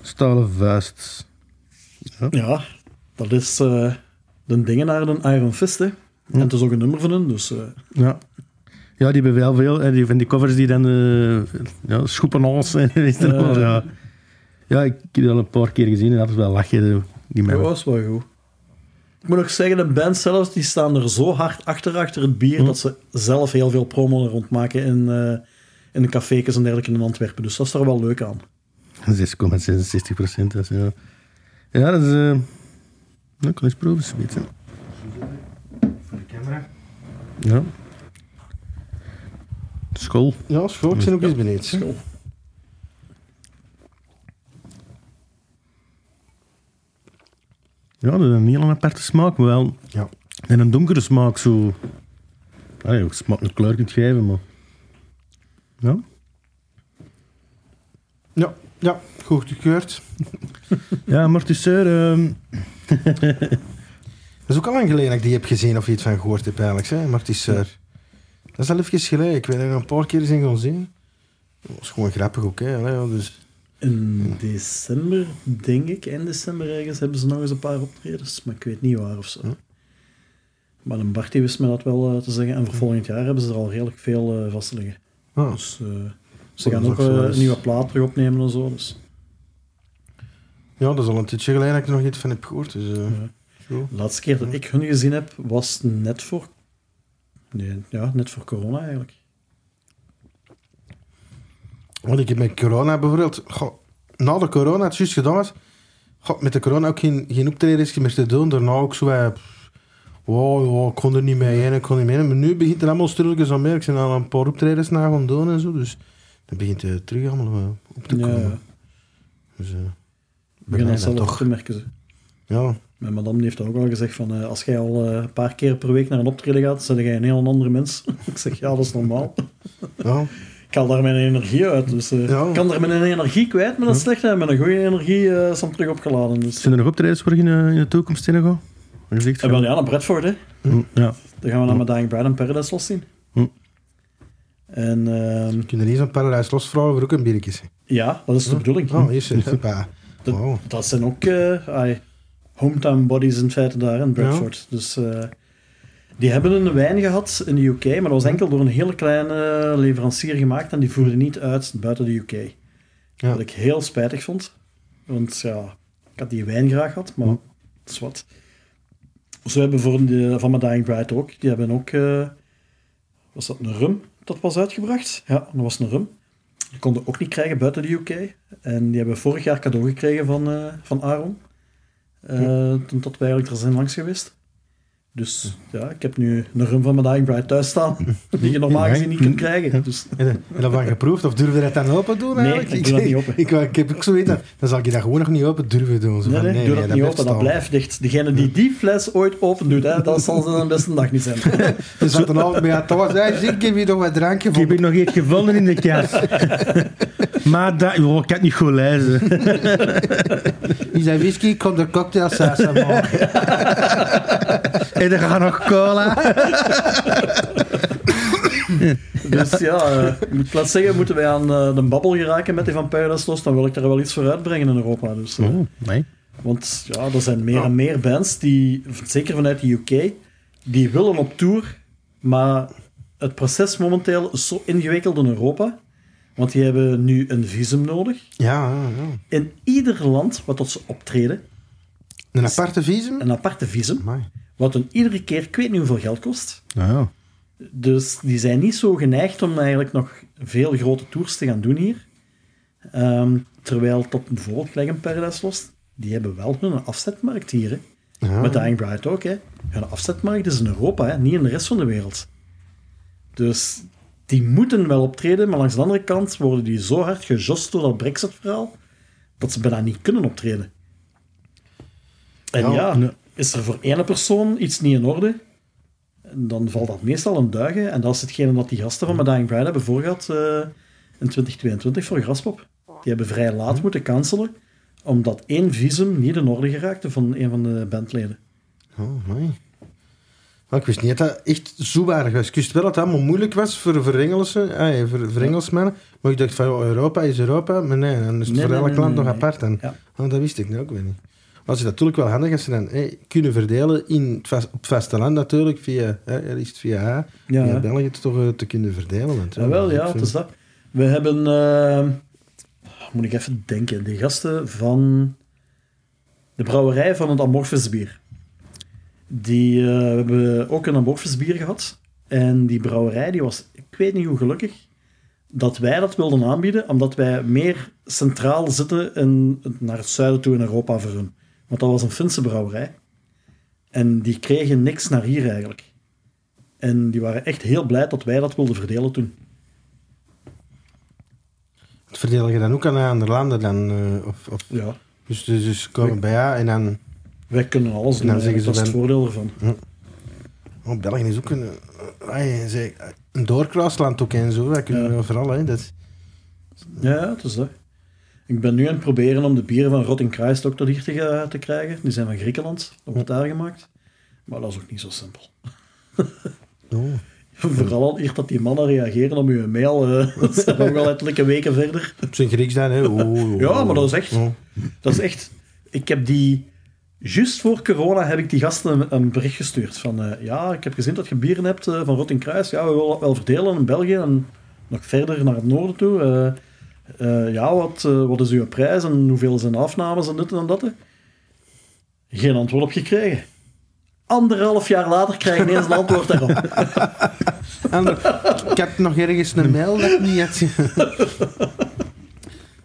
Stalen vuist. Ja, dat is eh, de dingen naar een Iron Fist, hè. En het is ook een nummer van hun, dus... eh, Ja. Ja, die hebben wel veel. Die, van die covers die dan uh, ja, schoepen ons. en weet je wel, Ja. ja. ik heb die al een paar keer gezien en dat is wel lachen. de- Die dat was wel goed. Ik moet ook zeggen, de band zelf, die staan er zo hard achter, achter het bier, dat ze zelf heel veel promo er rond maken in, eh in de café's en dergelijke in Antwerpen. Dus dat is er wel leuk aan. 6,66 procent. dat is, Ja. ja, dat is... eh nou, ik kan eens proeven, zoiets. Voor de camera. Ja. School. Ja, schoon. Ik ben ook eens beneden. School. Ja, dat is een heel aparte smaak, maar wel... Ja. En een donkere smaak, zo... Ah, je smaak een kleur kunt geven, maar... Ja. Ja, ja, goed gekeurd. Ja, amortisseur... ehm, Dat is ook al lang geleden dat ik die heb gezien of iets van gehoord heb eigenlijk. Hè? Maar het is... eh, dat is al even geleden. Ik weet dat er een paar keer zijn gaan zien. Dat was gewoon grappig ook, hè. Allee, dus... In december, denk ik, in december ergens, hebben ze nog eens een paar optredens, maar ik weet niet waar of zo. Hm. Maar een Bart die wist me dat wel eh, te zeggen. En voor volgend jaar hebben ze er al redelijk veel eh vast liggen. Ah, Dus eh, ze dat gaan ook een nieuwe plaat terug opnemen en zo. Dus ja, dat is al een tijdje geleden dat ik er nog iets van heb gehoord. Dus, Ja. de laatste keer dat ik hun gezien heb, was net voor... Nee, ja, net voor corona eigenlijk. Want ik heb met corona bijvoorbeeld... Goh, na de corona, het juist gedaan was... Goh, met de corona ook geen, geen optredens meer te doen. Daarna ook zo... eh, pff, wow, wow, ik kon er niet mee heen, ik kon niet mee heen. Maar nu begint er allemaal stilletjes aan meer. Ik ben al een paar optredens na gaan doen en zo. Dus dan begint het terug allemaal eh, op te Ja, komen. ja. Dus, eh, Ik bij begin mij dat zelf toch. te merken. Ze. Ja, Mijn madame heeft ook al gezegd van, eh, als jij al eh, een paar keer per week naar een optreden gaat, dan ben jij een heel andere mens. ik zeg, ja, dat is normaal. ja. Ik haal daar mijn energie uit. Dus eh, Ja. ik kan er mijn energie kwijt met dat slechte en met een goede energie eh is dan terug opgeladen. Dus. zijn er nog optredens voor je in, de- in de toekomst je zegt, En wel ja, naar Bradford, hè. Hm, Ja. Dan gaan we naar mijn Dying Bride en Paradise Lost zien. Hm. En ehm, Je kunt er niet zo'n paradijs losvrouwen voor ook een biertje ja, dat is de bedoeling. Oh, zit het. Ja. Dat, Wow. dat zijn ook hometown bodies in feite daar in Bradford. Dus eh, die hebben een wijn gehad in de UK, maar dat was enkel door een hele kleine leverancier gemaakt en die voerde niet uit buiten de UK. Ja. Wat ik heel spijtig vond. Want ja, ik had die wijn graag gehad, maar dat is wat. Zo hebben voor de, van mijn Dying Bride ook. Die hebben ook... eh, was dat een rum dat was uitgebracht? Ja, dat was een rum. Die konden ook niet krijgen buiten de UK. En die hebben vorig jaar cadeau gekregen van, eh, van Aaron. Toen dat wij eigenlijk er zijn langs geweest. Dus ja, ik heb nu een rum van mijn Dying Bride thuis staan. Die je normaal gezien niet kunt krijgen. Dus En, en dat van geproefd, of durf je dat dan open doen Nee, eigenlijk? ik doe dat niet open. Ik, ik, heb ook zoiets, dan dan zal ik dat gewoon nog niet open durven doen. Zo Nee, van, nee, doe dat niet blijft open, dat staan. blijft dicht. Degene die die fles ooit open doet, hè, dat zal zijn beste dag niet zijn. Je zat een avond bij haar thuis, hey, zie, ik heb hier nog wat drankje Ik heb voor. hier nog iets gevonden in de kast. maar dat... Oh, ik kan het niet goed lezen. Die zei whisky, ik kon de cocktailsaus aan maken. En er gaat nog cola. Dus ja, eh, ik moet laat zeggen, moeten wij aan eh, de babbel geraken met die van Paradise Lost, dan wil ik daar wel iets voor uitbrengen in Europa. Dus, eh, Oh, nee. Want ja, er zijn meer en meer bands, die, zeker vanuit de UK, die willen op tour, maar het proces momenteel is zo ingewikkeld in Europa, want die hebben nu een visum nodig. Ja, ja, ja. In ieder land wat tot ze optreden, Een aparte visum? een aparte visum, Amai. Wat hun iedere keer, ik weet niet hoeveel geld kost. Ja. Dus die zijn niet zo geneigd om eigenlijk nog veel grote tours te gaan doen hier. Ehm, terwijl tot bijvoorbeeld een Paradise Lost, die hebben wel hun afzetmarkt hier. Hè. Ja. Met Dying Bride ook. Hè. Hun afzetmarkt is in Europa, hè, niet in de rest van de wereld. Dus die moeten wel optreden, maar langs de andere kant worden die zo hard gejost door dat Brexit-verhaal, dat ze bijna niet kunnen optreden. En Ja. Is er voor ene persoon iets niet in orde, dan valt dat meestal een duigen. En dat is hetgene dat die gasten van Dying Bride hebben voorgehad eh, in 2022 voor Graspop. Die hebben vrij laat moeten cancelen, omdat één visum niet in orde geraakte van een van de bandleden. Oh, amai. Maar ik wist niet dat dat echt zo erg was. Ik wist wel dat het allemaal moeilijk was voor, voor, Engelsen, ah, voor, voor Engelsmannen. Maar ik dacht van, Europa is Europa. Maar nee, dan is het Nee, voor elk nee, land nog apart. En, Ja. oh, dat wist ik nu ook weer niet. Maar het is natuurlijk wel handig als ze dan kunnen verdelen in het vast, op het vasteland natuurlijk, via, hè, er is het via Ja, via. België toch eh, te kunnen verdelen. Want, Ja, wel, dat ja, het vind- is dat. We hebben, eh, moet ik even denken, de gasten van de brouwerij van het Amorphous bier. Die eh, hebben ook een Amorphous bier gehad. En die brouwerij die was, ik weet niet hoe gelukkig, dat wij dat wilden aanbieden, omdat wij meer centraal zitten in, naar het zuiden toe in Europa voor hun. Want dat was een Finse brouwerij. En die kregen niks naar hier eigenlijk. En die waren echt heel blij dat wij dat wilden verdelen toen. Verdeel je dan ook aan andere landen dan? eh, of, of, Ja, dus, dus, dus komen bij en dan... wij kunnen alles doen. Dan zeggen eigenlijk. dat is het voordeel ervan. Oh, België is ook een, eh, een doorkruisland ook en zo. Wij kunnen Ja. overal, hè. Dat, Ja, ja, het is dat. Ik ben nu aan het proberen om de bieren van Rotting Kruis ook tot hier te, krijgen. Die zijn van Griekenland, op het daar gemaakt. Maar dat is ook niet zo simpel. oh. Vooral al hier dat die mannen reageren op uw mail. eh, dat zijn nog wel ettelijke weken verder. Op zijn Grieks dan, hè. Oh, oh, Ja, maar dat is echt... oh. Dat is echt... Ik heb die... Juist voor corona heb ik die gasten een, een bericht gestuurd. Van, eh, ja, ik heb gezien dat je bieren hebt eh, van Rotting Kruis. Ja, we willen dat wel verdelen in België en nog verder naar het noorden toe. Eh, ja, wat, eh, wat is uw prijs en hoeveel zijn afnames en dit en dat? Geen antwoord op gekregen. Anderhalf jaar later krijg ik ineens een antwoord daarop. En ik heb nog ergens een mail dat ik niet had.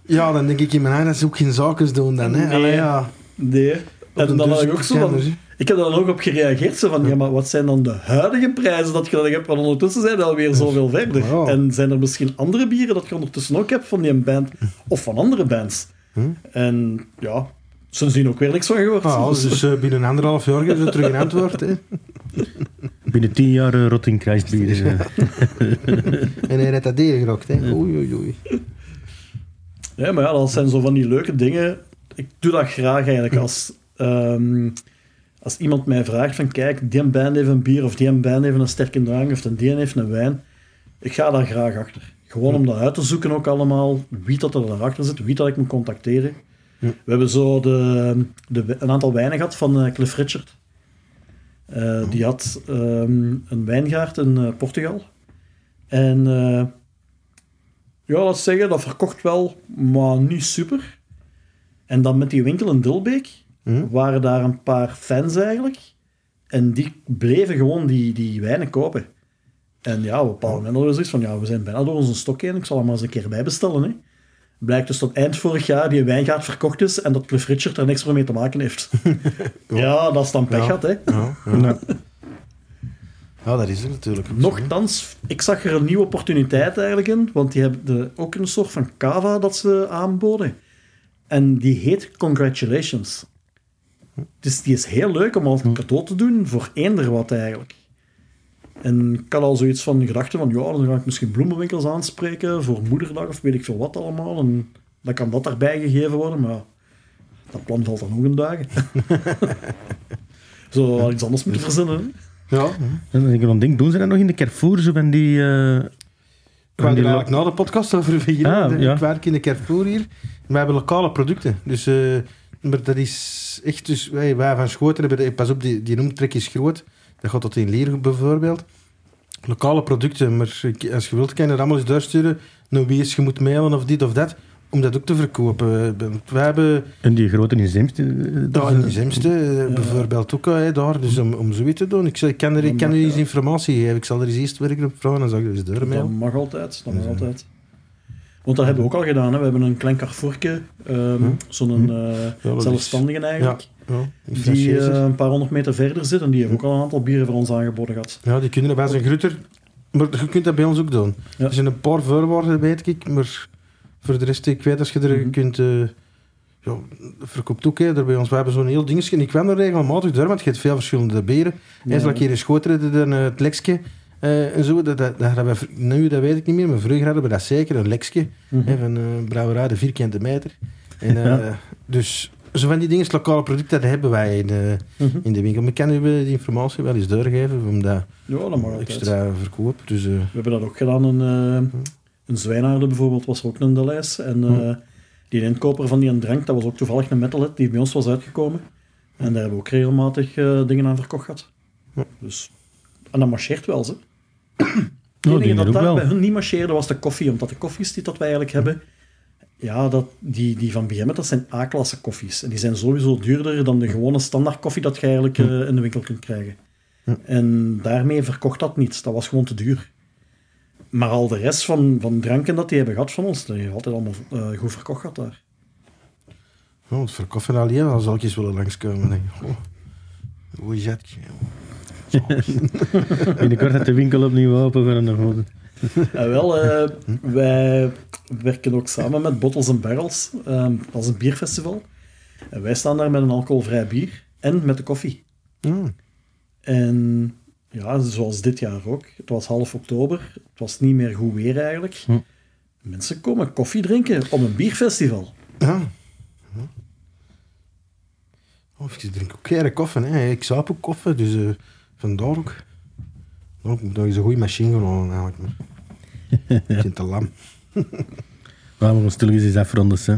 Ja, dan denk ik in mijn eigen, dat is ook geen zaken doen dan, hè. Nee. Allee, ja. Nee. En dan had ik ook zo van. Ik heb daar dan ook op gereageerd. Zo van, ja, maar wat zijn dan de huidige prijzen dat je dat hebt? Want ondertussen zijn we alweer zoveel verder. En zijn er misschien andere bieren dat je ondertussen ook hebt van die band? Of van andere bands? Hm. En ja, sindsdien ook weer niks van gehoord. Ah, Dus- dus eh, binnen anderhalf jaar ze terug een antwoord, hè. Binnen tien jaar uh, Rotting. En hij heeft dat deurgerokt, hè. Oei, oei, oei. Ja, maar ja, dat zijn zo van die leuke dingen. Ik doe dat graag eigenlijk als, ehm, als iemand mij vraagt van kijk, die band heeft een bier of die band heeft een sterke drank of die heeft een wijn. Ik ga daar graag achter. Gewoon om dat uit te zoeken ook allemaal. Wie dat er daarachter zit, wie dat ik moet contacteren. We hebben zo de, de, een aantal wijnen gehad van eh, Cliff Richard. Eh, Die had ehm, een wijngaard in eh, Portugal. En eh, ja, laat zeggen, dat verkocht wel, maar niet super. En dan met die winkel in Dilbeek Hm? waren daar een paar fans eigenlijk. En die bleven gewoon die, die wijnen kopen. En ja, op een bepaald moment hadden we zoiets van, ja, we zijn bijna door onze stok heen, ik zal hem maar eens een keer bijbestellen. Hè. Blijkt dus tot eind vorig jaar die wijngaard verkocht is en dat Cliff Richard er niks meer mee te maken heeft. ja, dat is dan pech Ja. gehad, hè. Ja, ja. Ja, dat is er natuurlijk. Nochtans, ik zag er een nieuwe opportuniteit eigenlijk in, want die hebben de, ook een soort van cava dat ze aanboden. En die heet Congratulations. Dus die is heel leuk om als cadeau te doen voor eender wat eigenlijk. En ik had al zoiets van gedachten van, ja, dan ga ik misschien bloemenwinkels aanspreken voor moederdag of weet ik veel wat allemaal. En dan kan dat daarbij gegeven worden, maar dat plan valt dan nog een dagen. Zo wel iets anders moeten verzinnen. hè. Ja. en als ik dan denk, doen ze dat nog in de Carrefour? Zo van die... eh, Ik er eigenlijk na de podcast over beginnen. Ah, ja. Ik werk in de Carrefour hier. We hebben lokale producten. Dus eh, maar dat is echt... Dus wij, wij van Schoten hebben... de- Pas op, die, die omtrek is groot. Dat gaat tot in Lier bijvoorbeeld. Lokale producten. Maar als je wilt, kan je er allemaal eens doorsturen. Nou, wie is je moet mailen of dit of dat. Om dat ook te verkopen. Wij hebben... En die grote in Zemst. eh, Daar in eh, bijvoorbeeld ook hè, daar. Dus om, om zoiets te doen. Ik, zeg, ik kan, er, ik kan u eens informatie geven. Ik zal er eens eerst werken op vragen. Dan zal ik er eens Dat doormailen. mag altijd, dat mag altijd. Want dat hebben we ook al gedaan. Hè. We hebben een klein carrefourke, ehm, zo'n eh, dat is- zelfstandige eigenlijk, Ja, die eh, een paar honderd meter verder zit en die heeft ook al een aantal bieren voor ons aangeboden gehad. Ja, die kunnen bij zijn grutter. Maar je kunt dat bij ons ook doen. Er zijn een paar voorwaarden, weet ik. Maar voor de rest, ik weet als je er kunt... eh ja, verkoopt ook, hè, daar bij ons. We hebben zo'n heel dingetje. Ik kwam er regelmatig door, want je hebt veel verschillende beren. Ja. Eens een keer in Schoteren, dan het lekske. Eh, en zo, dat, dat, dat hadden we, nu dat weet ik niet meer, maar vroeger hadden we dat zeker, een lekske. Mhm. van eh brouwerij de vierkante meter. En, eh, Ja. Dus zo van die dingen, lokale producten, dat hebben wij in de, Mhm. in de winkel. Maar kan u die informatie wel eens doorgeven om dat Ja, dat mag extra verkopen? Dus, We hebben dat ook gedaan. In, eh in Zwijnaarden bijvoorbeeld was er ook een Delijs. En eh, die inkoper van die een drank, dat was ook toevallig een metalhead die bij ons was uitgekomen. En daar hebben we ook regelmatig dingen aan verkocht gehad. Dus, en dat marcheert wel, ze. Het ik enige dat daar bij hun niet marcheerde was de koffie. Omdat de koffies die dat wij eigenlijk hebben, ja, dat, die, die van BM, dat zijn A-klasse koffies. En die zijn sowieso duurder dan de gewone standaard koffie dat je eigenlijk eh, in de winkel kunt krijgen. En daarmee verkocht dat niet. Dat was gewoon te duur. Maar al de rest van, van dranken dat die hebben gehad van ons, dat heeft altijd allemaal eh, goed verkocht gehad daar. oh, het verkoffen alleen, dan zal ik eens willen langskomen. Denk. Oh, hoe is dat? Binnenkort gaat de winkel opnieuw open. Gaan nog En wel, eh, wij werken ook samen met Bottles and Barrels. ehm, dat is een bierfestival. En wij staan daar met een alcoholvrij bier en met de koffie. Hmm. En ja, zoals dit jaar ook. Het was half oktober. Het was niet meer goed weer eigenlijk. Hm. Mensen komen koffie drinken op een bierfestival. Ja. Ja. Oh, ik drink ook geen koffie. Hè. Ik saap ook koffie, dus eh, vandaar ook. Nou, ik moet nog eens een goede machine halen eigenlijk. Maar. Ik vind het te lam. Laten we ons eens afronden. Hè.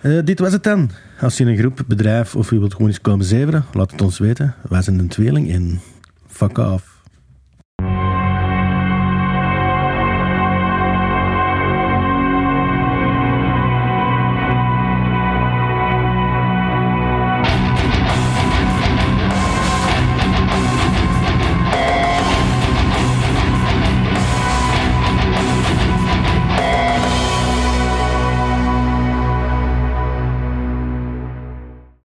Eh, dit was het dan. Als je een groep, bedrijf of je wilt gewoon eens komen zeveren, laat het ons weten. Wij zijn een tweeling en fuck off.